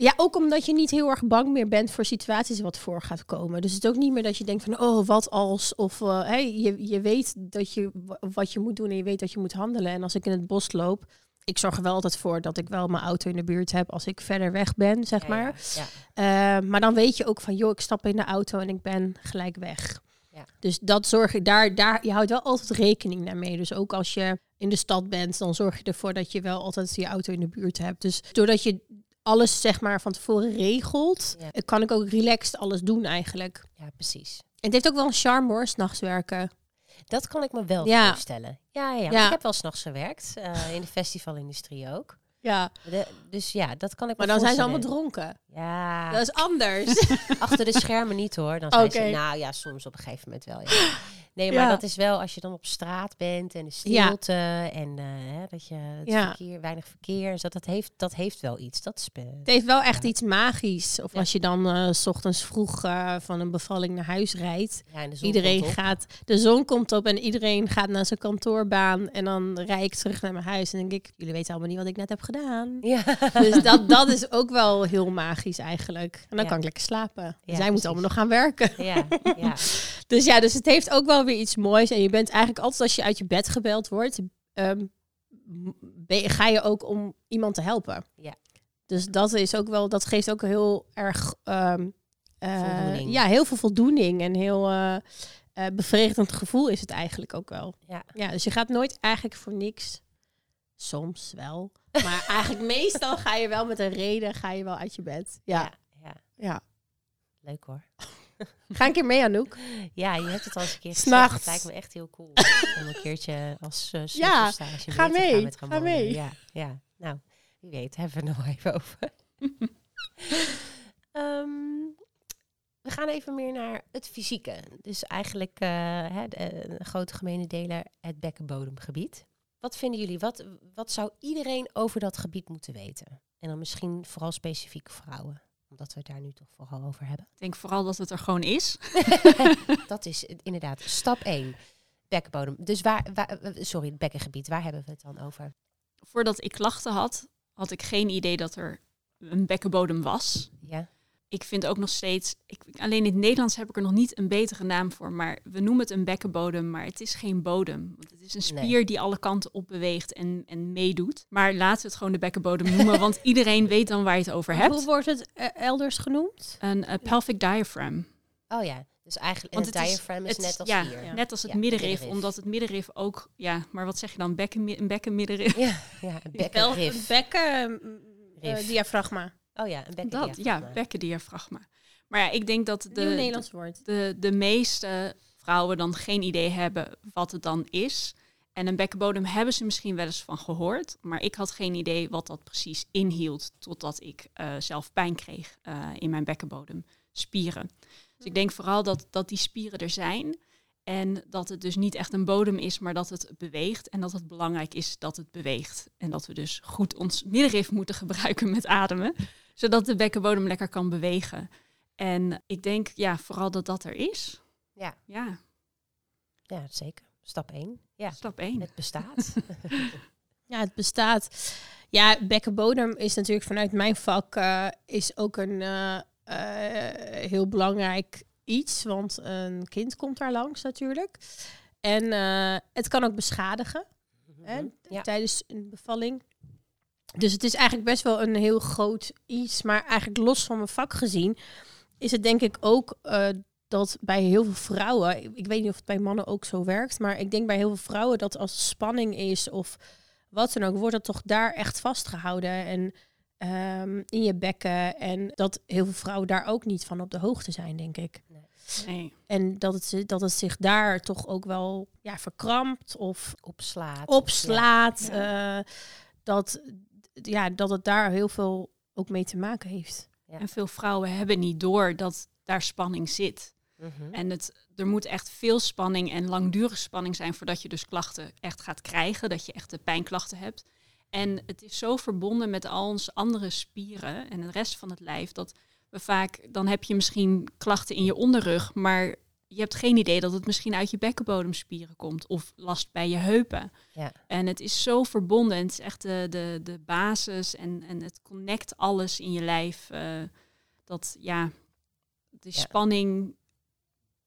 ja, ook omdat je niet heel erg bang meer bent voor situaties wat voor gaat komen. Dus het is ook niet meer dat je denkt van, oh, wat als? Of eh, hey, je, je weet dat je, wa- wat je moet doen en je weet dat je moet handelen. En als ik in het bos loop, ik zorg er wel altijd voor dat ik wel mijn auto in de buurt heb als ik verder weg ben, zeg Ja, maar. Ja, ja. Uh, maar dan weet je ook van, joh, ik stap in de auto en ik ben gelijk weg. Ja. Dus dat zorg ik daar, daar, je houdt wel altijd rekening daarmee. Dus ook als je in de stad bent, dan zorg je ervoor dat je wel altijd je auto in de buurt hebt. Dus doordat je alles zeg maar van tevoren regelt, Ja. eh, kan ik ook relaxed alles doen eigenlijk. ja, precies. En het heeft ook wel een charme hoor, s'nachts werken. Dat kan ik me wel Ja. voorstellen. Ja, ja, Ja. Ik heb wel s'nachts gewerkt, eh, in de festivalindustrie ook. Ja, De- dus ja, dat kan ik me maar dan zijn ze allemaal dronken. Ja, Dat is anders. [LAUGHS] achter de schermen niet hoor. Dan zijn ze, nou ja, soms op een gegeven moment wel. Ja. [LAUGHS] Nee, maar Ja. dat is wel als je dan op straat bent en de stilte en eh, dat je het Ja. verkeer, weinig verkeer, en zo, dat heeft, dat heeft wel iets. Dat is, Het heeft wel echt iets magisch. Of als je dan eh, s ochtends vroeg eh, van een bevalling naar huis rijdt. Iedereen gaat, de zon komt op en iedereen gaat naar zijn kantoorbaan. En dan rijd ik terug naar mijn huis en denk ik, jullie weten allemaal niet wat ik net heb gedaan. Ja. Dus dat, dat is ook wel heel magisch eigenlijk. En dan kan ik lekker slapen. Zij moeten allemaal nog gaan werken. ja, ja, [LAUGHS] Dus ja, dus het heeft ook wel weer iets moois. En je bent eigenlijk altijd als je uit je bed gebeld wordt, ehm, je- ga je ook om iemand te helpen. Ja. Dus dat is ook wel, dat geeft ook heel erg, Voldoening. ja, heel veel voldoening en heel eh eh, bevredigend gevoel is het eigenlijk ook wel. ja. Ja, dus je gaat nooit eigenlijk voor niks. Soms wel. Maar [LAUGHS] eigenlijk meestal ga je wel met een reden ga je wel uit je bed. Ja. ja, ja. ja. Leuk hoor. [LAUGHS] Ga een keer mee, Anouk. Ja, je hebt het al eens een keer gezegd. Het lijkt me echt heel cool om een keertje als uh, Ja, stage ga mee gaan met ga mee. Ja, ja, nou, wie weet, hebben we het nog even over. [LAUGHS] Ehm, we gaan even meer naar het fysieke. Dus eigenlijk hè, de, de grote gemene deler, het bekkenbodemgebied. Wat vinden jullie, wat, wat zou iedereen over dat gebied moeten weten? En dan misschien vooral specifiek vrouwen, omdat we het daar nu toch vooral over hebben. Ik denk vooral dat het er gewoon is. [LAUGHS] dat is inderdaad stap 1. Bekkenbodem. Dus waar, waar, sorry, het bekkengebied, waar hebben we het dan over? Voordat ik klachten had, had ik geen idee dat er een bekkenbodem was. Ja. Ik vind ook nog steeds, ik, alleen in het Nederlands heb ik er nog niet een betere naam voor, maar we noemen het een bekkenbodem, maar het is geen bodem. Want het is een spier Nee. die alle kanten op beweegt en, en meedoet. Maar laten we het gewoon de bekkenbodem noemen, want [LAUGHS] iedereen weet dan waar je het over Hoe hebt. wordt het eh, elders genoemd? Een eh, pelvic diaphragm. Oh ja, dus eigenlijk Want het, diaphragm is, Het net als ja, hier. Ja, net als het Ja, middenrif, middenrif. omdat het middenrif ook, ja, maar wat zeg je dan, bekken, een bekkenmiddenrif? ja, een Wel bekkenrif. een bekken [LAUGHS] eh, Rif. diafragma. Oh ja, een Dat, ja, bekkendiafragma. bekkendiafragma. Maar ja, ik denk dat de, Nederlands woord. de, de meeste vrouwen dan geen idee hebben wat het dan is. En een bekkenbodem hebben ze misschien wel eens van gehoord. Maar ik had geen idee wat dat precies inhield. Totdat ik eh, zelf pijn kreeg eh, in mijn bekkenbodem. Spieren. Dus ik denk vooral dat, dat die spieren er zijn. En dat het dus niet echt een bodem is, maar dat het beweegt. En dat het belangrijk is dat het beweegt. En dat we dus goed ons middenrif moeten gebruiken met ademen. Zodat de bekkenbodem lekker kan bewegen. En ik denk ja, vooral dat dat er is. Ja. Ja, Ja, zeker. Stap 1. Ja, stap 1. het bestaat. [LAUGHS] Ja, het bestaat. Ja, bekkenbodem is natuurlijk vanuit mijn vak eh, is ook een eh, eh, heel belangrijk iets, want een kind komt daar langs natuurlijk. En eh, het kan ook beschadigen hè, Mhm. Ja. tijdens een bevalling. Dus het is eigenlijk best wel een heel groot iets, maar eigenlijk los van mijn vak gezien is het denk ik ook eh, dat bij heel veel vrouwen, ik, weet niet of het bij mannen ook zo werkt, maar ik denk bij heel veel vrouwen dat als spanning is of wat dan ook, wordt het toch daar echt vastgehouden en ehm, in je bekken. En dat heel veel vrouwen daar ook niet van op de hoogte zijn, denk ik. Nee. En dat het, dat het zich daar toch ook wel ja, verkrampt of Opslaat. opslaat. Ja. eh, dat, ja, dat het daar heel veel ook mee te maken heeft. Ja. En veel vrouwen hebben niet door dat daar spanning zit. Mhm. En het, er moet echt veel spanning en langdurige spanning zijn voordat je dus klachten echt gaat krijgen, dat je echt de pijnklachten hebt. En het is zo verbonden met al onze andere spieren en de rest van het lijf dat we vaak, dan heb je misschien klachten in je onderrug, maar je hebt geen idee dat het misschien uit je bekkenbodemspieren komt of last bij je heupen. Ja. En het is zo verbonden. en Het is echt de, de, de basis en, en het connect alles in je lijf. eh, dat ja, de Ja. spanning.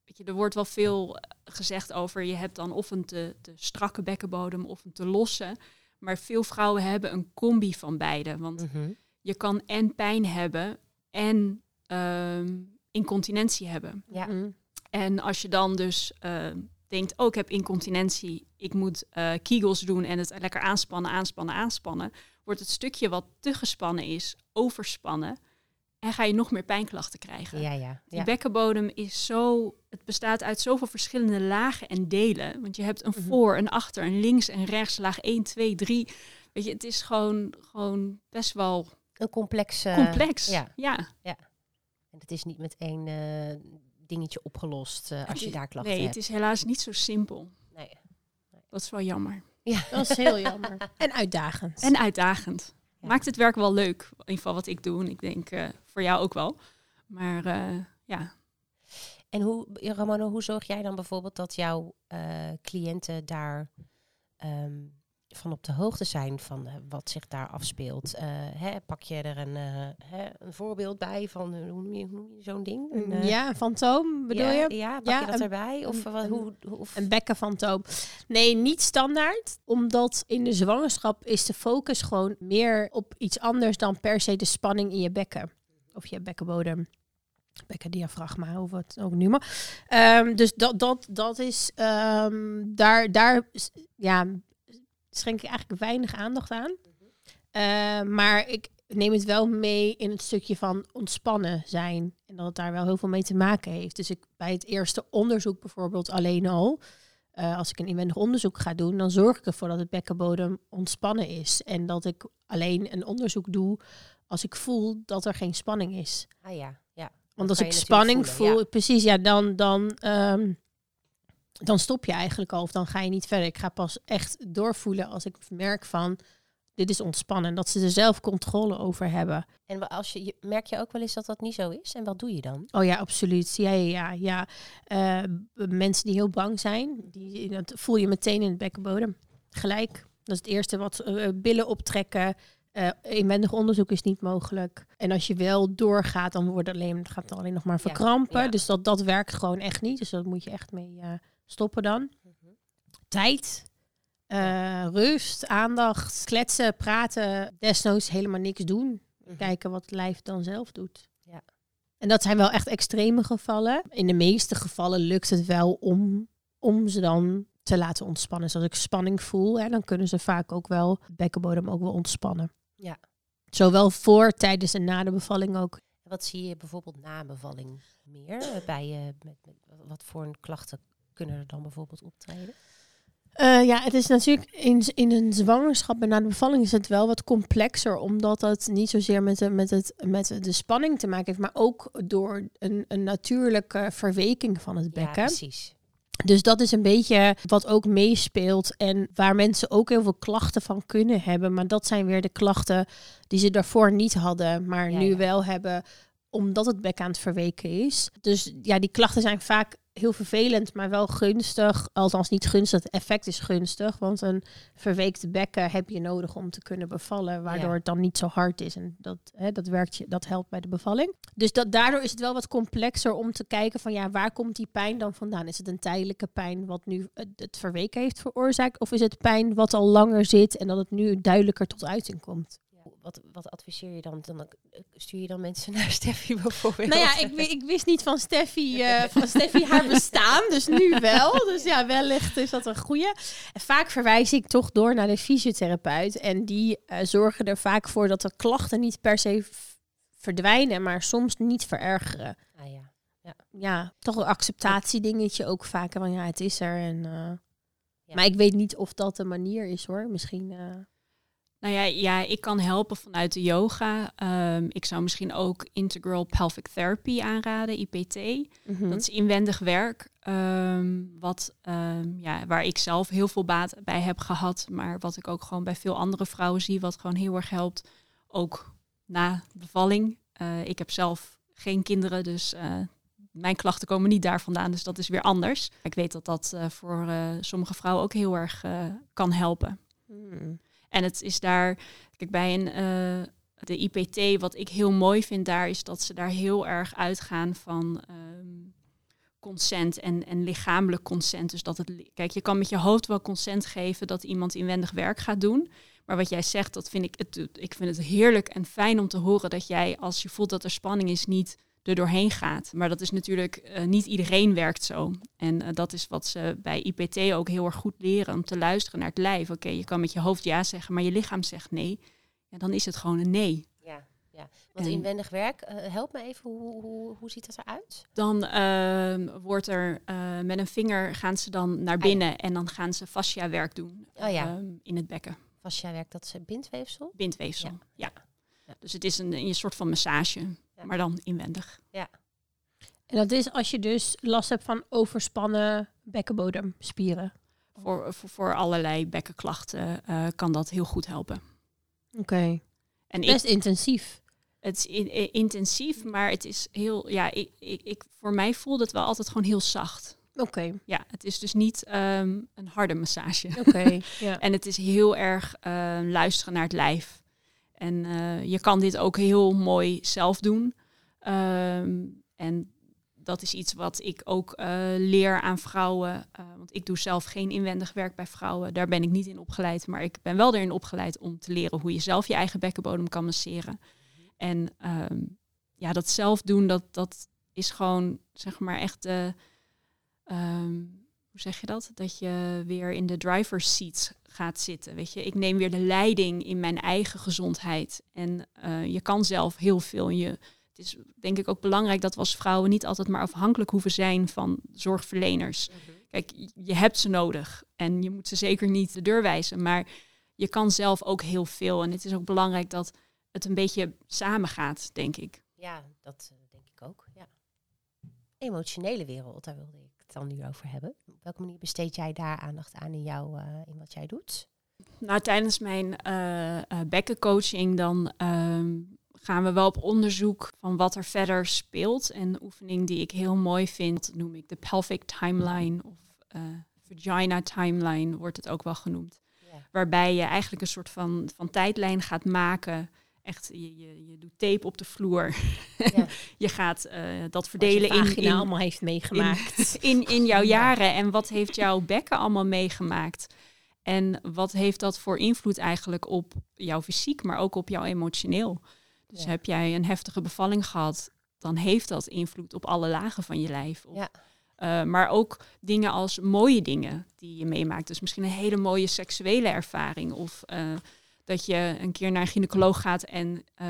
Weet je, er wordt wel veel eh, gezegd over. Je hebt dan of een te, te strakke bekkenbodem of een te losse. Maar veel vrouwen hebben een combi van beide. Want Mhm. je kan en pijn hebben en ehm, incontinentie hebben. Ja. Mm. En als je dan dus eh, denkt, oh, ik heb incontinentie, ik moet eh kegels doen en het lekker aanspannen, aanspannen, aanspannen, wordt het stukje wat te gespannen is, overspannen en ga je nog meer pijnklachten krijgen. Ja, ja. Die ja. bekkenbodem is zo, het bestaat uit zoveel verschillende lagen en delen. Want je hebt een Mhm. voor, een achter, een links en rechts, laag 1, 2, 3. Weet je, het is gewoon, gewoon best wel Een complex. eh, complex. ja. ja. En het is niet met één dingetje opgelost eh, als je daar klachten Nee, hebt. het is helaas niet zo simpel. Nee. Dat is wel jammer. [LAUGHS] Dat is heel jammer. [LAUGHS] En uitdagend. En uitdagend. Ja. Maakt het werk wel leuk. In ieder geval wat ik doe. En ik denk eh, voor jou ook wel. Maar eh, ja. En hoe, Ramona, hoe zorg jij dan bijvoorbeeld dat jouw eh, cliënten daar ehm, van op de hoogte zijn van eh, wat zich daar afspeelt? Eh, hè, pak je er een, eh, hè, een voorbeeld bij van, hoe noem je, je zo'n ding? Een, eh, ja, fantoom bedoel ja, je? Ja, pak Ja, je dat een- erbij? Of, een- wat, hoe, of, Een bekkenfantoom. Nee, niet standaard. Omdat in de zwangerschap is de focus gewoon meer op iets anders dan per se de spanning in je bekken. Of je bekkenbodem. Bekkendiafragma, we het ook noemen. Ehm, dus dat, dat, dat is ehm, daar, daar ja, schenk ik eigenlijk weinig aandacht aan. Ehm, maar ik neem het wel mee in het stukje van ontspannen zijn. En dat het daar wel heel veel mee te maken heeft. Dus ik, bij het eerste onderzoek bijvoorbeeld alleen al. eh, als ik een inwendig onderzoek ga doen, dan zorg ik ervoor dat het bekkenbodem ontspannen is. En dat ik alleen een onderzoek doe als ik voel dat er geen spanning is. ah ja, ja. Want als ik spanning voelen, voel, ja. precies, ja, dan, dan, ehm, dan stop je eigenlijk al of dan ga je niet verder. Ik ga pas echt doorvoelen als ik merk van, dit is ontspannen. Dat ze er zelf controle over hebben. En als je, merk je ook wel eens dat dat niet zo is? En wat doe je dan? Oh ja, absoluut. Ja, ja, ja. ja. Eh, mensen die heel bang zijn, die, dat voel je meteen in het bekkenbodem. Gelijk. Dat is het eerste wat eh, billen optrekken. Eh inwendig onderzoek is niet mogelijk. En als je wel doorgaat, dan wordt alleen, gaat het alleen nog maar verkrampen. ja. Dus dat, dat werkt gewoon echt niet. Dus dat moet je echt mee eh, stoppen dan. Tijd. eh, rust, aandacht, kletsen, praten, desnoods helemaal niks doen. Mhm. Kijken wat het lijf dan zelf doet. Ja. En dat zijn wel echt extreme gevallen. In de meeste gevallen lukt het wel om, om ze dan te laten ontspannen. Dus als ik spanning voel, hè, dan kunnen ze vaak ook wel bekkenbodem ook wel ontspannen. Ja. Zowel voor, tijdens en na de bevalling ook. Wat zie je bijvoorbeeld na bevalling meer? Bij, je met, met, wat voor een klachten kunnen er dan bijvoorbeeld optreden? Eh, ja, het is natuurlijk in, in een zwangerschap en na de bevalling is het wel wat complexer, omdat het niet zozeer met de, met het, met de spanning te maken heeft, maar ook door een, een natuurlijke verweking van het Ja, bekken. precies. Dus dat is een beetje wat ook meespeelt en waar mensen ook heel veel klachten van kunnen hebben. Maar dat zijn weer de klachten die ze daarvoor niet hadden, maar Ja, nu ja. wel hebben omdat het bek aan het verweken is. Dus ja, die klachten zijn vaak heel vervelend, maar wel gunstig. Althans niet gunstig, het effect is gunstig. Want een verweekte bekken heb je nodig om te kunnen bevallen, waardoor Ja. het dan niet zo hard is. En dat, hè, dat, werkt je, dat helpt bij de bevalling. Dus dat, daardoor is het wel wat complexer om te kijken van ja, waar komt die pijn dan vandaan? Is het een tijdelijke pijn wat nu het, het verweken heeft veroorzaakt? Of is het pijn wat al langer zit en dat het nu duidelijker tot uiting komt? Wat, wat adviseer je dan? dan? eh, Stuur je dan mensen [LAUGHS] naar Steffi bijvoorbeeld? Nou ja, ik, ik wist niet van Steffi, eh, [LAUGHS] van Steffi haar bestaan, dus nu wel. Dus ja, wellicht is dat een goeie. En vaak verwijs ik toch door naar de fysiotherapeut. En die eh, zorgen er vaak voor dat de klachten niet per se verdwijnen, maar soms niet verergeren. Ah, ja. Ja, toch een acceptatiedingetje ook vaak. Van ja, het is er. En, Ja. Maar ik weet niet of dat de manier is hoor. Misschien. Nou ja, ja, ik kan helpen vanuit de yoga. Ehm, ik zou misschien ook Integral Pelvic Therapy aanraden, IPT. mhm. Dat is inwendig werk, ehm, wat, ehm, ja, waar ik zelf heel veel baat bij heb gehad. Maar wat ik ook gewoon bij veel andere vrouwen zie, wat gewoon heel erg helpt. Ook na bevalling. Eh, ik heb zelf geen kinderen, dus eh, mijn klachten komen niet daar vandaan. Dus dat is weer anders. Ik weet dat dat eh, voor sommige vrouwen ook heel erg kan helpen. Hmm. En het is daar, kijk, bij een, eh, de IPT, wat ik heel mooi vind daar, is dat ze daar heel erg uitgaan van ehm, consent en, en lichamelijk consent. Dus dat het, kijk, je kan met je hoofd wel consent geven dat iemand inwendig werk gaat doen. Maar wat jij zegt, dat vind ik, het, ik vind het heerlijk en fijn om te horen dat jij, als je voelt dat er spanning is, niet er doorheen gaat. Maar dat is natuurlijk, eh, niet iedereen werkt zo. En eh, dat is wat ze bij IPT ook heel erg goed leren, om te luisteren naar het lijf. Oké, je kan met je hoofd ja zeggen, maar je lichaam zegt nee. Ja, dan is het gewoon een nee. ja, ja. Want En- inwendig werk, eh, help me even, hoe, hoe, hoe ziet dat eruit? Dan ehm, wordt er met een vinger gaan ze dan naar binnen en dan gaan ze fascia werk doen Oh ja. ehm, in het bekken. Fascia werk, dat is bindweefsel? Bindweefsel. Ja. Ja. Dus het is een, een soort van massage. Maar dan inwendig. En dat is als je dus last hebt van overspannen bekkenbodemspieren. Voor, voor, voor allerlei bekkenklachten eh, kan dat heel goed helpen. Oké. En ik, Best intensief. het is in- intensief, maar het is heel, ja, ik, ik, ik, voor mij voelde het wel altijd gewoon heel zacht. Oké. Ja, het is dus niet ehm, een harde massage. Oké. [LAUGHS] ja. En het is heel erg eh, luisteren naar het lijf. En eh, je kan dit ook heel mooi zelf doen. Ehm, en dat is iets wat ik ook eh, leer aan vrouwen. Eh, want ik doe zelf geen inwendig werk bij vrouwen. Daar ben ik niet in opgeleid. Maar ik ben wel erin opgeleid om te leren hoe je zelf je eigen bekkenbodem kan masseren. En ehm, ja, dat zelf doen, dat, dat is gewoon zeg maar echt ehm, hoe zeg je dat? Dat je weer in de driver's seat gaat zitten. Weet je, ik neem weer de leiding in mijn eigen gezondheid. En eh, je kan zelf heel veel. En Je, het is denk ik ook belangrijk dat we als vrouwen niet altijd maar afhankelijk hoeven zijn van zorgverleners. Kijk, je hebt ze nodig en je moet ze zeker niet de deur wijzen. Maar je kan zelf ook heel veel. En het is ook belangrijk dat het een beetje samengaat, denk ik. Ja, dat eh, denk ik ook. Ja. Emotionele wereld, daar wilde ik het dan nu over hebben. Op welke manier besteed jij daar aandacht aan in, jou, eh, in wat jij doet? Nou, tijdens mijn eh, bekkencoaching dan ehm, gaan we wel op onderzoek van wat er verder speelt. En een oefening die ik heel mooi vind, noem ik de pelvic timeline of eh, vagina timeline wordt het ook wel genoemd. Waarbij je eigenlijk een soort van, van tijdlijn gaat maken. Echt, je, je, je doet tape op de vloer. Ja. [LAUGHS] je gaat eh, dat Wat je verdelen in, in, allemaal heeft meegemaakt. in, in jouw [LAUGHS] Ja. jaren en wat heeft jouw bekken allemaal meegemaakt? En wat heeft dat voor invloed eigenlijk op jouw fysiek, maar ook op jouw emotioneel? Dus Ja. heb jij een heftige bevalling gehad, dan heeft dat invloed op alle lagen van je lijf. Op, eh, maar ook dingen als mooie dingen die je meemaakt. Dus misschien een hele mooie seksuele ervaring. Of eh, dat je een keer naar een gynaecoloog gaat en eh,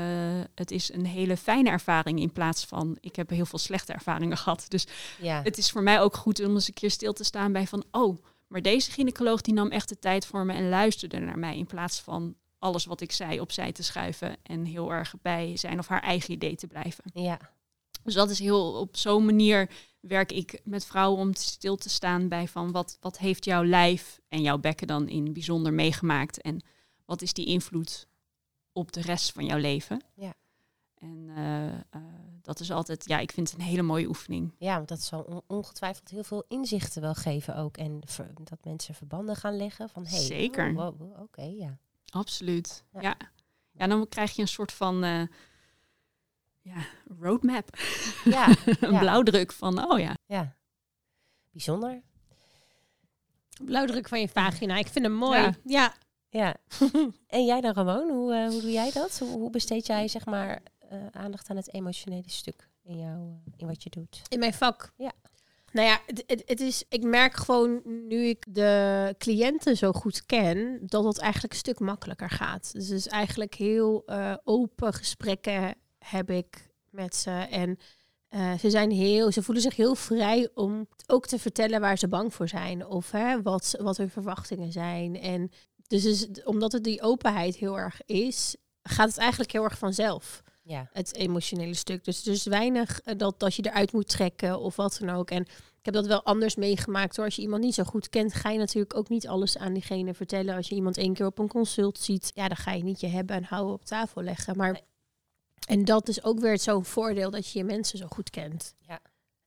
het is een hele fijne ervaring in plaats van ik heb heel veel slechte ervaringen gehad. Dus Ja. het is voor mij ook goed om eens een keer stil te staan bij van, oh, maar deze gynaecoloog die nam echt de tijd voor me en luisterde naar mij in plaats van alles wat ik zei opzij te schuiven en heel erg bij zijn of haar eigen idee te blijven. ja. Dus dat is heel op zo'n manier werk ik met vrouwen om stil te staan bij van wat, wat heeft jouw lijf en jouw bekken dan in bijzonder meegemaakt en wat is die invloed op de rest van jouw leven. Ja. En eh, eh, dat is altijd, ja, ik vind het een hele mooie oefening. Ja, want dat zal on- ongetwijfeld heel veel inzichten wel geven ook. En ver- dat mensen verbanden gaan leggen van... Hey, Zeker. oh, wow, wow, Oké, ja. Absoluut. Ja. Ja. ja. dan krijg je een soort van eh, ja, roadmap. Ja, [LAUGHS] een Ja. blauwdruk van, oh ja. ja. Bijzonder. Blauwdruk van je vagina. Ik vind hem mooi. Ja. Ja. Ja. [LAUGHS] en jij dan, Ramon? Hoe, eh, hoe doe jij dat? Hoe, hoe besteed jij zeg maar eh, aandacht aan het emotionele stuk in, jou, eh, in wat je doet? In mijn vak. Ja. Nou ja, het, het, het is, ik merk gewoon nu ik de cliënten zo goed ken, dat het eigenlijk een stuk makkelijker gaat. Dus het is eigenlijk heel open gesprekken heb ik met ze. En ze, zijn heel, ze voelen zich heel vrij om ook te vertellen waar ze bang voor zijn. Of hè, wat, wat hun verwachtingen zijn. En dus is, omdat het die openheid heel erg is, gaat het eigenlijk heel erg vanzelf Ja, het emotionele stuk. Dus dus weinig eh, dat, dat je eruit moet trekken of wat dan ook. En ik heb dat wel anders meegemaakt hoor. Als je iemand niet zo goed kent, ga je natuurlijk ook niet alles aan diegene vertellen. Als je iemand één keer op een consult ziet, ja, dan ga je niet je hebben en houden op tafel leggen. Maar en dat is ook weer zo'n voordeel dat je je mensen zo goed kent. Ja.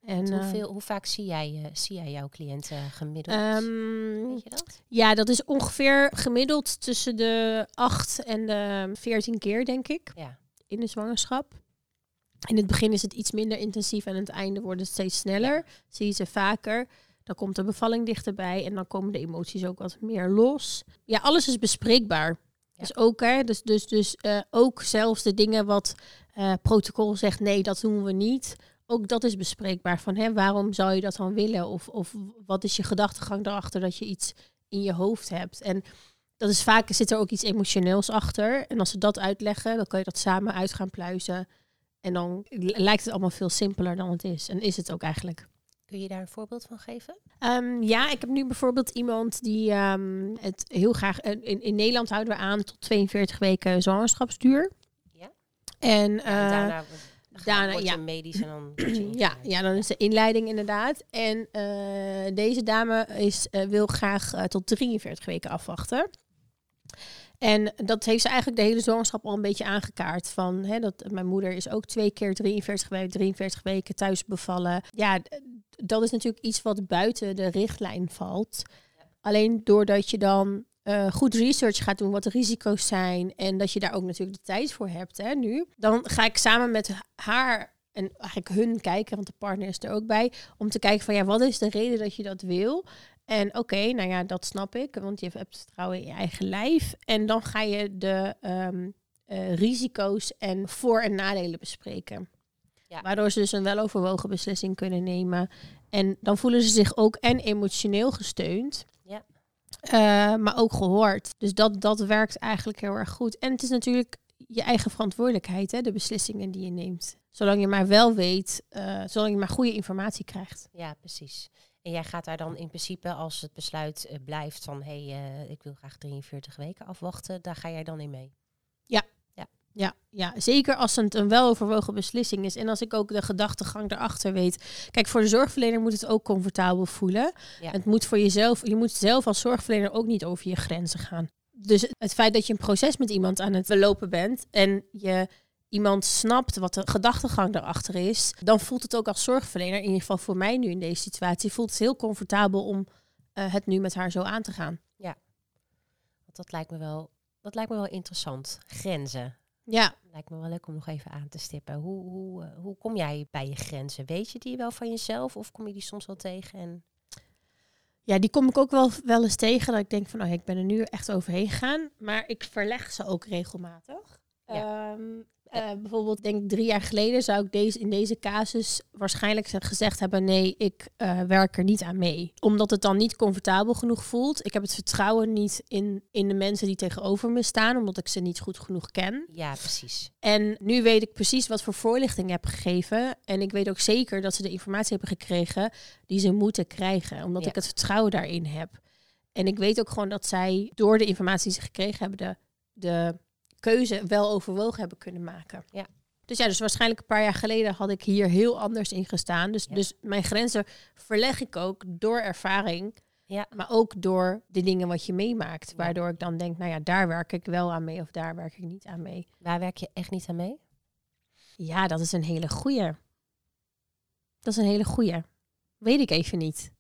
En Hoeveel, hoe vaak zie jij, eh, zie jij jouw cliënten gemiddeld? ehm, Weet je dat? ja, dat is ongeveer gemiddeld tussen de 8 en de 14 keer, denk ik. Ja. in de zwangerschap. In het begin is het iets minder intensief en aan het einde wordt het steeds sneller. Zie je ze vaker. Dan komt de bevalling dichterbij en dan komen de emoties ook wat meer los. Ja, alles is bespreekbaar. Dus ook, hè, dus, dus, dus eh, ook zelfs de dingen wat eh, protocol zegt, nee, dat doen we niet. Ook dat is bespreekbaar. Van, hè, waarom zou je dat dan willen? Of, of wat is je gedachtegang erachter dat je iets in je hoofd hebt? En dat is vaak, zit er ook iets emotioneels achter. En als ze dat uitleggen, dan kan je dat samen uit gaan pluizen. En dan lijkt het allemaal veel simpeler dan het is. En is het ook eigenlijk. Kun je daar een voorbeeld van geven? Ehm, ja, ik heb nu bijvoorbeeld iemand die ehm, het heel graag... eh, in, in Nederland houden we aan tot 42 weken zwangerschapsduur. Ja. En, Ja, eh, daarna daarna, daarna word je ja. medisch en dan... je ja, ja, dan is de inleiding inderdaad. En eh, deze dame is, eh, wil graag eh, tot 43 weken afwachten. En dat heeft ze eigenlijk de hele zwangerschap al een beetje aangekaart. Van, hè, dat, mijn moeder is ook twee keer 43 weken, 43 weken thuis bevallen. Ja, dat is natuurlijk iets wat buiten de richtlijn valt. Alleen doordat je dan eh, goed research gaat doen wat de risico's zijn. En dat je daar ook natuurlijk de tijd voor hebt hè, nu. Dan ga ik samen met haar en eigenlijk hun kijken, want de partner is er ook bij. Om te kijken van ja, wat is de reden dat je dat wil? En oké, nou ja, dat snap ik, want je hebt vertrouwen in je eigen lijf. En dan ga je de ehm, eh, risico's en voor- en nadelen bespreken. Ja. Waardoor ze dus een weloverwogen beslissing kunnen nemen. En dan voelen ze zich ook en emotioneel gesteund. Eh, maar ook gehoord. Dus dat, dat werkt eigenlijk heel erg goed. En het is natuurlijk je eigen verantwoordelijkheid, hè, de beslissingen die je neemt. Zolang je maar wel weet, eh, zolang je maar goede informatie krijgt. Ja, precies. En jij gaat daar dan in principe, als het besluit eh, blijft van... hé, hey, ik wil graag 43 weken afwachten, daar ga jij dan in mee? Ja, ja, zeker als het een weloverwogen beslissing is. En als ik ook de gedachtegang erachter weet. Kijk, voor de zorgverlener moet het ook comfortabel voelen. Ja. Het moet voor jezelf, je moet zelf als zorgverlener ook niet over je grenzen gaan. Dus het feit dat je een proces met iemand aan het belopen bent en je iemand snapt wat de gedachtegang erachter is, dan voelt het ook als zorgverlener, in ieder geval voor mij nu in deze situatie, voelt het heel comfortabel om eh, het nu met haar zo aan te gaan. Want dat lijkt me wel, dat lijkt me wel interessant. Grenzen. Ja, Lijkt me wel leuk om nog even aan te stippen. Hoe, hoe, eh, hoe kom jij bij je grenzen? Weet je die wel van jezelf of kom je die soms wel tegen? En Ja, die kom ik ook wel, wel eens tegen. Dat ik denk van, oh, ja, ik ben er nu echt overheen gegaan. Maar ik verleg ze ook regelmatig. Ehm, eh, bijvoorbeeld, denk ik drie jaar geleden zou ik deze, in deze casus waarschijnlijk gezegd hebben: nee, ik eh, werk er niet aan mee. Omdat het dan niet comfortabel genoeg voelt. Ik heb het vertrouwen niet in, in de mensen die tegenover me staan, omdat ik ze niet goed genoeg ken. ja, precies. En nu weet ik precies wat voor voorlichting ik heb gegeven. En ik weet ook zeker dat ze de informatie hebben gekregen die ze moeten krijgen. Omdat Ja. ik het vertrouwen daarin heb. En ik weet ook gewoon dat zij door de informatie die ze gekregen hebben, de, de keuze wel overwogen hebben kunnen maken. Dus ja, dus waarschijnlijk een paar jaar geleden had ik hier heel anders in gestaan. Dus, Ja. dus mijn grenzen verleg ik ook door ervaring. Ja. Maar ook door de dingen wat je meemaakt. Ja. Waardoor ik dan denk, nou ja, daar werk ik wel aan mee of daar werk ik niet aan mee. Waar werk je echt niet aan mee? Ja, dat is een hele goeie. Dat is een hele goeie. Weet ik even niet.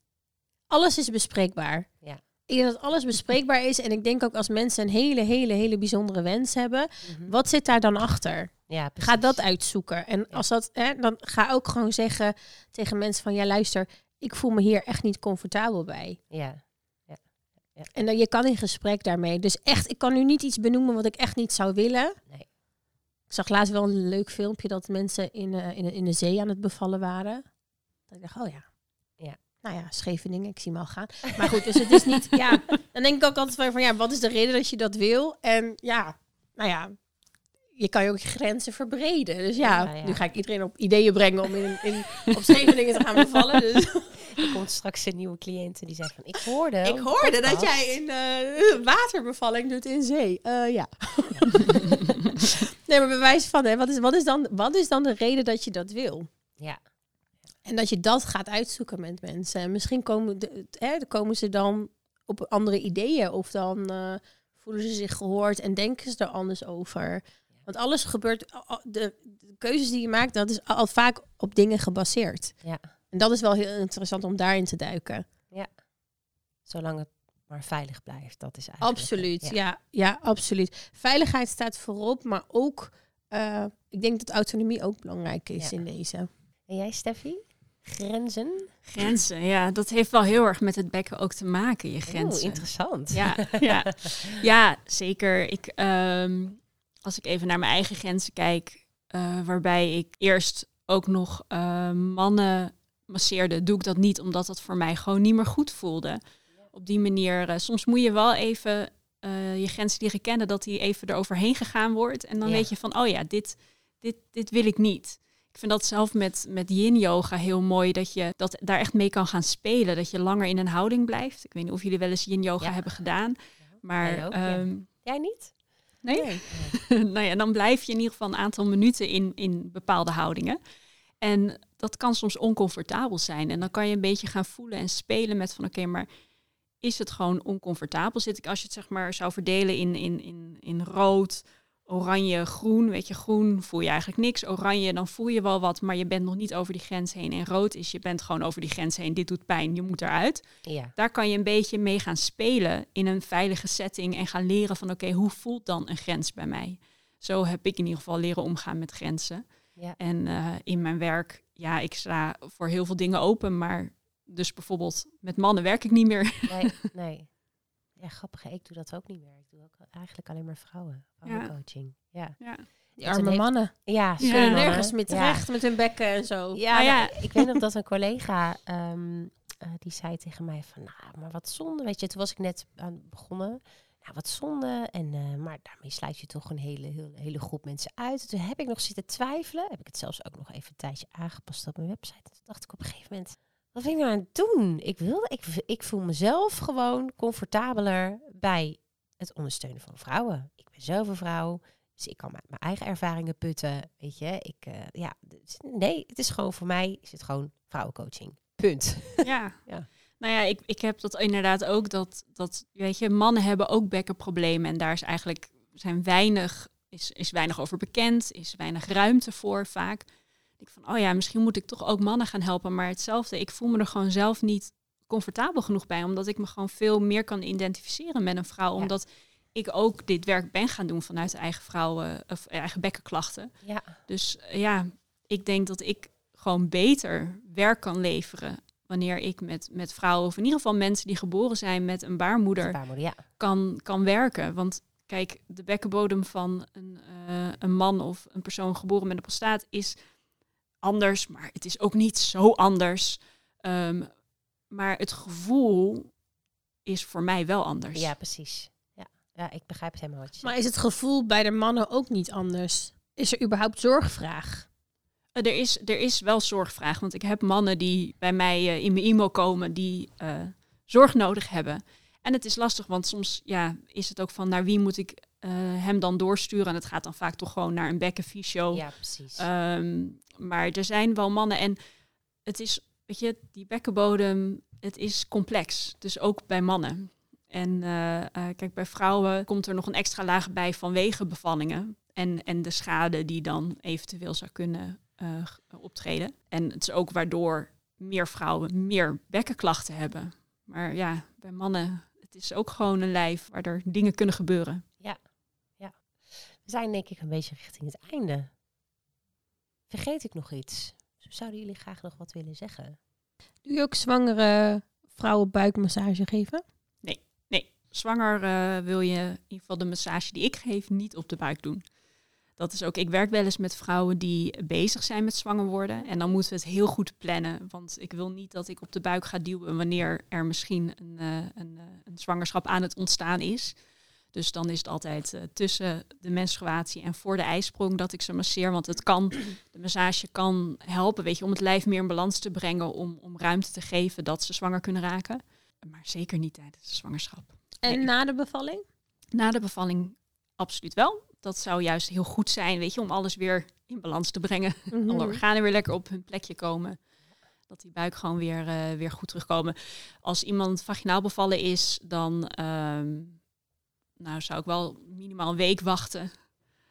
Alles is bespreekbaar. Ja. Ik denk dat alles bespreekbaar is. En ik denk ook als mensen een hele, hele, hele bijzondere wens hebben. Wat zit daar dan achter? Ja, Ga dat uitzoeken. En als dat, hè, dan ga ook gewoon zeggen tegen mensen van ja, luister, ik voel me hier echt niet comfortabel bij. Ja, En dan je kan in gesprek daarmee. Dus echt, ik kan nu niet iets benoemen wat ik echt niet zou willen. Nee. Ik zag laatst wel een leuk filmpje dat mensen in, eh, in, de- in de zee aan het bevallen waren. Dat ik dacht, oh ja. Nou ja, Scheveningen, ik zie hem al gaan. Maar goed, dus het is niet, ja. Dan denk ik ook altijd van, van ja, wat is de reden dat je dat wil? En ja, nou ja, je kan je ook je grenzen verbreden. Dus ja, Ja, ja. nu ga ik iedereen op ideeën brengen om in, in, op Scheveningen te gaan bevallen. Dus. Er komt straks een nieuwe cliënt en die zegt van, ik hoorde... Ik hoorde dat podcast." jij in eh, waterbevalling doet in zee. Eh, ja. [LAUGHS] nee, maar bewijs van, hè, wat, is, wat, is dan, wat is dan de reden dat je dat wil? Ja, En dat je dat gaat uitzoeken met mensen. En misschien komen, de, hè, dan komen ze dan op andere ideeën. Of dan eh, voelen ze zich gehoord en denken ze er anders over. Want alles gebeurt, de, de keuzes die je maakt, dat is al vaak op dingen gebaseerd. Ja. En dat is wel heel interessant om daarin te duiken. zolang het maar veilig blijft. Dat is eigenlijk... Absoluut, Ja. ja. ja, absoluut. Veiligheid staat voorop, maar ook, eh, ik denk dat autonomie ook belangrijk is Ja. in deze. En jij, Steffi? Grenzen? Grenzen, ja, dat heeft wel heel erg met het bekken ook te maken, je grenzen. interessant. Ja, [LAUGHS] ja. ja zeker. Ik, ehm, als ik even naar mijn eigen grenzen kijk, eh, waarbij ik eerst ook nog eh, mannen masseerde, doe ik dat niet omdat dat voor mij gewoon niet meer goed voelde. Op die manier, eh, soms moet je wel even eh, je grenzen leren kennen, dat die even eroverheen gegaan wordt. En dan Ja. weet je van, oh ja, dit, dit, dit wil ik niet. Ik vind dat zelf met, met yin yoga heel mooi, dat je dat daar echt mee kan gaan spelen. Dat je langer in een houding blijft. Ik weet niet of jullie wel eens yin yoga Ja. hebben gedaan. Maar ook, ehm, Jij niet? nee? [LAUGHS] nou ja, dan blijf je in ieder geval een aantal minuten in, in bepaalde houdingen. En dat kan soms oncomfortabel zijn. En dan kan je een beetje gaan voelen en spelen met van oké, maar is het gewoon oncomfortabel? Zit ik als je het zeg maar zou verdelen in, in, in, in rood, oranje, groen. Weet je, groen voel je eigenlijk niks. Oranje, dan voel je wel wat, maar je bent nog niet over die grens heen. En rood is, je bent gewoon over die grens heen. Dit doet pijn, je moet eruit. Ja. Daar kan je een beetje mee gaan spelen in een veilige setting en gaan leren van oké, hoe voelt dan een grens bij mij? Zo heb ik in ieder geval leren omgaan met grenzen. Ja. En eh, in mijn werk, ja, ik sta voor heel veel dingen open, maar dus bijvoorbeeld met mannen werk ik niet meer. Nee, [LAUGHS] nee. Ja, grappig. hè? Ik doe dat ook niet meer. Ik doe ook eigenlijk alleen maar vrouwen. Vrouwencoaching. Ja. Ja. Die arme heeft- mannen. Ja, Ja. mannen. Nergens meer terecht met hun bekken en zo. Ja, Nou ja. maar ik weet nog dat een collega, ehm, eh, die zei tegen mij van, nou, maar wat zonde, weet je. Toen was ik net aan begonnen. Nou, wat zonde. En, eh, maar daarmee sluit je toch een hele, hele, hele groep mensen uit. Toen heb ik nog zitten twijfelen. Heb ik het zelfs ook nog even een tijdje aangepast op mijn website. Toen dacht ik op een gegeven moment, wat ben ik nou aan het doen? Ik, wilde, ik, ik voel mezelf gewoon comfortabeler bij het ondersteunen van vrouwen. Ik ben zelf een vrouw. Dus ik kan mijn, mijn eigen ervaringen putten. Weet je, ik, eh, ja, dus nee, het is gewoon voor mij is het gewoon vrouwencoaching. Punt. Ja. [LAUGHS] Ja. Nou ja, ik, ik heb dat inderdaad ook. Dat, dat, weet je, mannen hebben ook bekkenproblemen. En daar is eigenlijk zijn weinig, is, is weinig over bekend. Is weinig ruimte voor vaak. Ik van, oh ja, misschien moet ik toch ook mannen gaan helpen. Maar hetzelfde, ik voel me er gewoon zelf niet comfortabel genoeg bij. Omdat ik me gewoon veel meer kan identificeren met een vrouw. Ja. Omdat ik ook dit werk ben gaan doen vanuit eigen vrouwen of eigen bekkenklachten. Ja, Dus eh, ja, ik denk dat ik gewoon beter werk kan leveren wanneer ik met, met vrouwen, of in ieder geval mensen die geboren zijn met een baarmoeder, baarmoeder, ja. kan, kan werken. Want kijk, de bekkenbodem van een, eh, een man of een persoon geboren met een prostaat is anders, maar het is ook niet zo anders. Ehm, maar het gevoel is voor mij wel anders. Ja, precies. Ja. ja, ik begrijp het helemaal wat je zegt. Maar is het gevoel bij de mannen ook niet anders? Is er überhaupt zorgvraag? Eh, er, is, er is wel zorgvraag, want ik heb mannen die bij mij eh, in mijn e-mail komen die eh, zorg nodig hebben. En het is lastig, want soms ja, is het ook van naar wie moet ik eh, hem dan doorsturen. En het gaat dan vaak toch gewoon naar een bekkenfysio. Ja, precies. Ehm, maar er zijn wel mannen en het is, weet je, die bekkenbodem, het is complex. Dus ook bij mannen. En eh, eh, kijk, bij vrouwen komt er nog een extra laag bij vanwege bevallingen. En, en de schade die dan eventueel zou kunnen eh, optreden. En het is ook waardoor meer vrouwen meer bekkenklachten hebben. Maar ja, bij mannen, het is ook gewoon een lijf waar er dingen kunnen gebeuren. We zijn denk ik een beetje richting het einde. Vergeet ik nog iets? Zouden jullie graag nog wat willen zeggen? Doe je ook zwangere vrouwen buikmassage geven? Nee, zwanger eh, wil je in ieder geval de massage die ik geef niet op de buik doen. Dat is ook, ik werk wel eens met vrouwen die bezig zijn met zwanger worden. En dan moeten we het heel goed plannen. Want ik wil niet dat ik op de buik ga duwen wanneer er misschien een, eh, een, eh, een zwangerschap aan het ontstaan is. Dus dan is het altijd eh, tussen de menstruatie en voor de ijsprong dat ik ze masseer. Want het kan, [CLEARS THROAT] de massage kan helpen, weet je, om het lijf meer in balans te brengen. Om, om ruimte te geven dat ze zwanger kunnen raken. Maar zeker niet tijdens de zwangerschap. En Nee. na de bevalling? Na de bevalling absoluut wel. Dat zou juist heel goed zijn, weet je, om alles weer in balans te brengen. [LAUGHS] Mhm. Alle organen weer lekker op hun plekje komen. Dat die buik gewoon weer, eh, weer goed terugkomen. Als iemand vaginaal bevallen is, dan ehm, nou, zou ik wel minimaal een week wachten.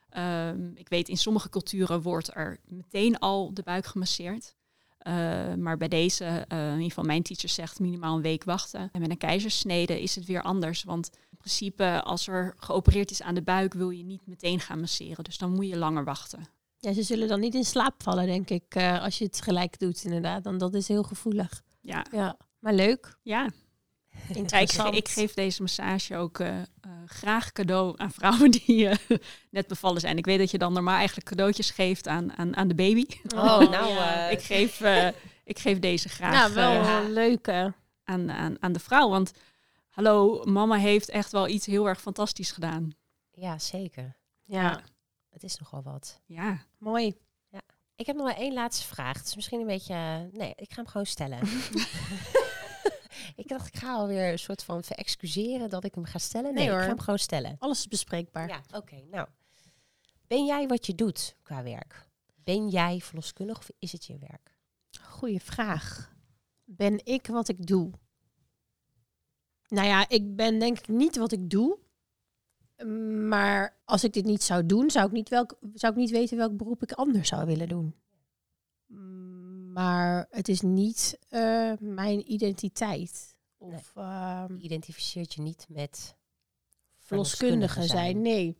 Ehm, ik weet, in sommige culturen wordt er meteen al de buik gemasseerd. Eh, maar bij deze, eh, in ieder geval mijn teacher zegt minimaal een week wachten. En met een keizersnede is het weer anders. Want in principe, als er geopereerd is aan de buik, wil je niet meteen gaan masseren. Dus dan moet je langer wachten. Ja, ze zullen dan niet in slaap vallen, denk ik, eh, als je het gelijk doet, inderdaad. Dan dat is heel gevoelig. Ja, Ja, maar leuk. ja. Ja, ik, geef deze massage ook eh, eh, graag cadeau aan vrouwen [LAUGHS] die eh, net bevallen zijn. Ik weet dat je dan normaal eigenlijk cadeautjes geeft aan, aan, aan de baby. Oh, nou, ja. [LAUGHS] eh, ik, geef, ik geef deze graag Ja, wel een leuke. aan, aan, aan de vrouw. Want hallo, mama heeft echt wel iets heel erg fantastisch gedaan. ja, zeker. Ja, Het is nogal wat. Ja, mooi. Ik heb nog wel één laatste vraag. Het is misschien een beetje... Nee, ik ga hem gewoon stellen. [LAUGHS] ik dacht, ik ga alweer een soort van verexcuseren dat ik hem ga stellen. Nee, Nee, ik hoor. ga hem gewoon stellen. Alles is bespreekbaar. Ja, oké. nou, ben jij wat je doet qua werk? Ben jij verloskundig of is het je werk? Goeie vraag. Ben ik wat ik doe? Nou ja, ik ben denk ik niet wat ik doe. Maar als ik dit niet zou doen, zou ik niet, welk, zou ik niet weten welk beroep ik anders zou willen doen. Maar het is niet eh, mijn identiteit. Of ehm, Je identificeert je niet met... verloskundige zijn. Nee.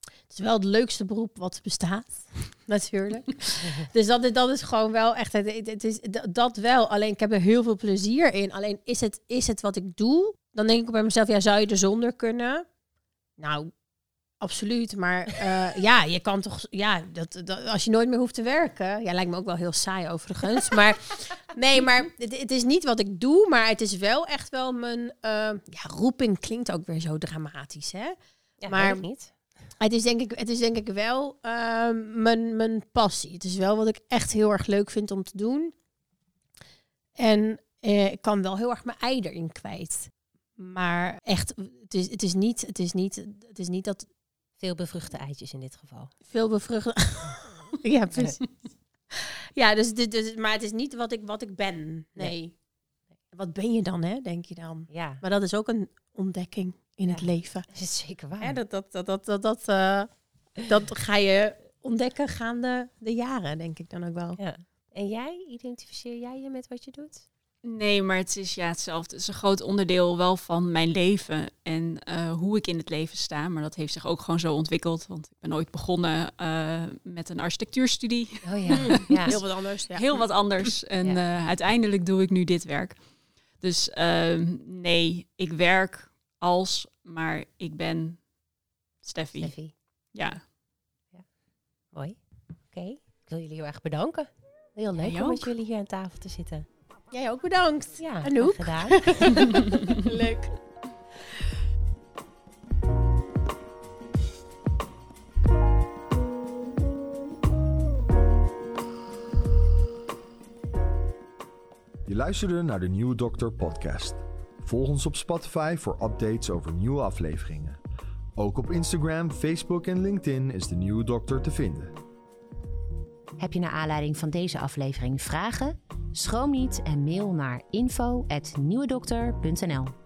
Het is wel het leukste beroep wat bestaat, [LAUGHS] natuurlijk. [LAUGHS] dus dat is, dat is gewoon wel echt, het, het- is dat wel. Alleen ik heb er heel veel plezier in. Alleen is het, is het wat ik doe? Dan denk ik bij mezelf, ja, zou je er zonder kunnen? Nou, absoluut. Maar eh, ja, je kan toch, ja, dat, dat, als je nooit meer hoeft te werken. Ja, lijkt me ook wel heel saai overigens. [LAUGHS] maar nee, maar het, het is niet wat ik doe, maar het is wel echt wel mijn, eh, ja, roeping klinkt ook weer zo dramatisch, hè? Ja, Maar- niet. Het is denk ik, het is denk ik wel ehm, mijn, mijn passie. Het is wel wat ik echt heel erg leuk vind om te doen. En eh, ik kan wel heel erg mijn ei erin kwijt. Maar echt, het is, het is, niet, het is, niet, het is niet dat Veel bevruchte eitjes in dit geval. veel bevruchten. [LAUGHS] ja, precies. ja, dus, dit- dus, maar het is niet wat ik, wat ik ben. Nee. Wat ben je dan, hè, denk je dan? Ja, Maar dat is ook een ontdekking in het leven. dat is zeker waar. Dat, dat, dat, dat, dat, dat, eh, dat ga je ontdekken gaande de jaren, denk ik dan ook wel. Ja. En jij, identificeer jij je met wat je doet? Nee, maar het is ja hetzelfde. Het is een groot onderdeel wel van mijn leven en eh, hoe ik in het leven sta. Maar dat heeft zich ook gewoon zo ontwikkeld. Want ik ben ooit begonnen eh, met een architectuurstudie. Oh ja. ja. [LAUGHS] Heel wat anders. Ja. Heel wat anders. [LAUGHS] En Ja. eh, uiteindelijk doe ik nu dit werk. Dus ehm, nee, ik werk als, maar ik ben Steffi. Steffi. Ja. Mooi. Oké. Ik wil jullie heel erg bedanken. Heel leuk om met jullie hier aan tafel te zitten. Jij ook bedankt. Ja, Anouk? gedaan. [LAUGHS] Leuk. Je luisterde naar de Nieuwe Dokter podcast. Volg ons op Spotify voor updates over nieuwe afleveringen. Ook op Instagram, Facebook en LinkedIn is de nieuwe dokter te vinden. Heb je naar aanleiding van deze aflevering vragen? Schroom niet en mail naar info@nieuwedokter.nl.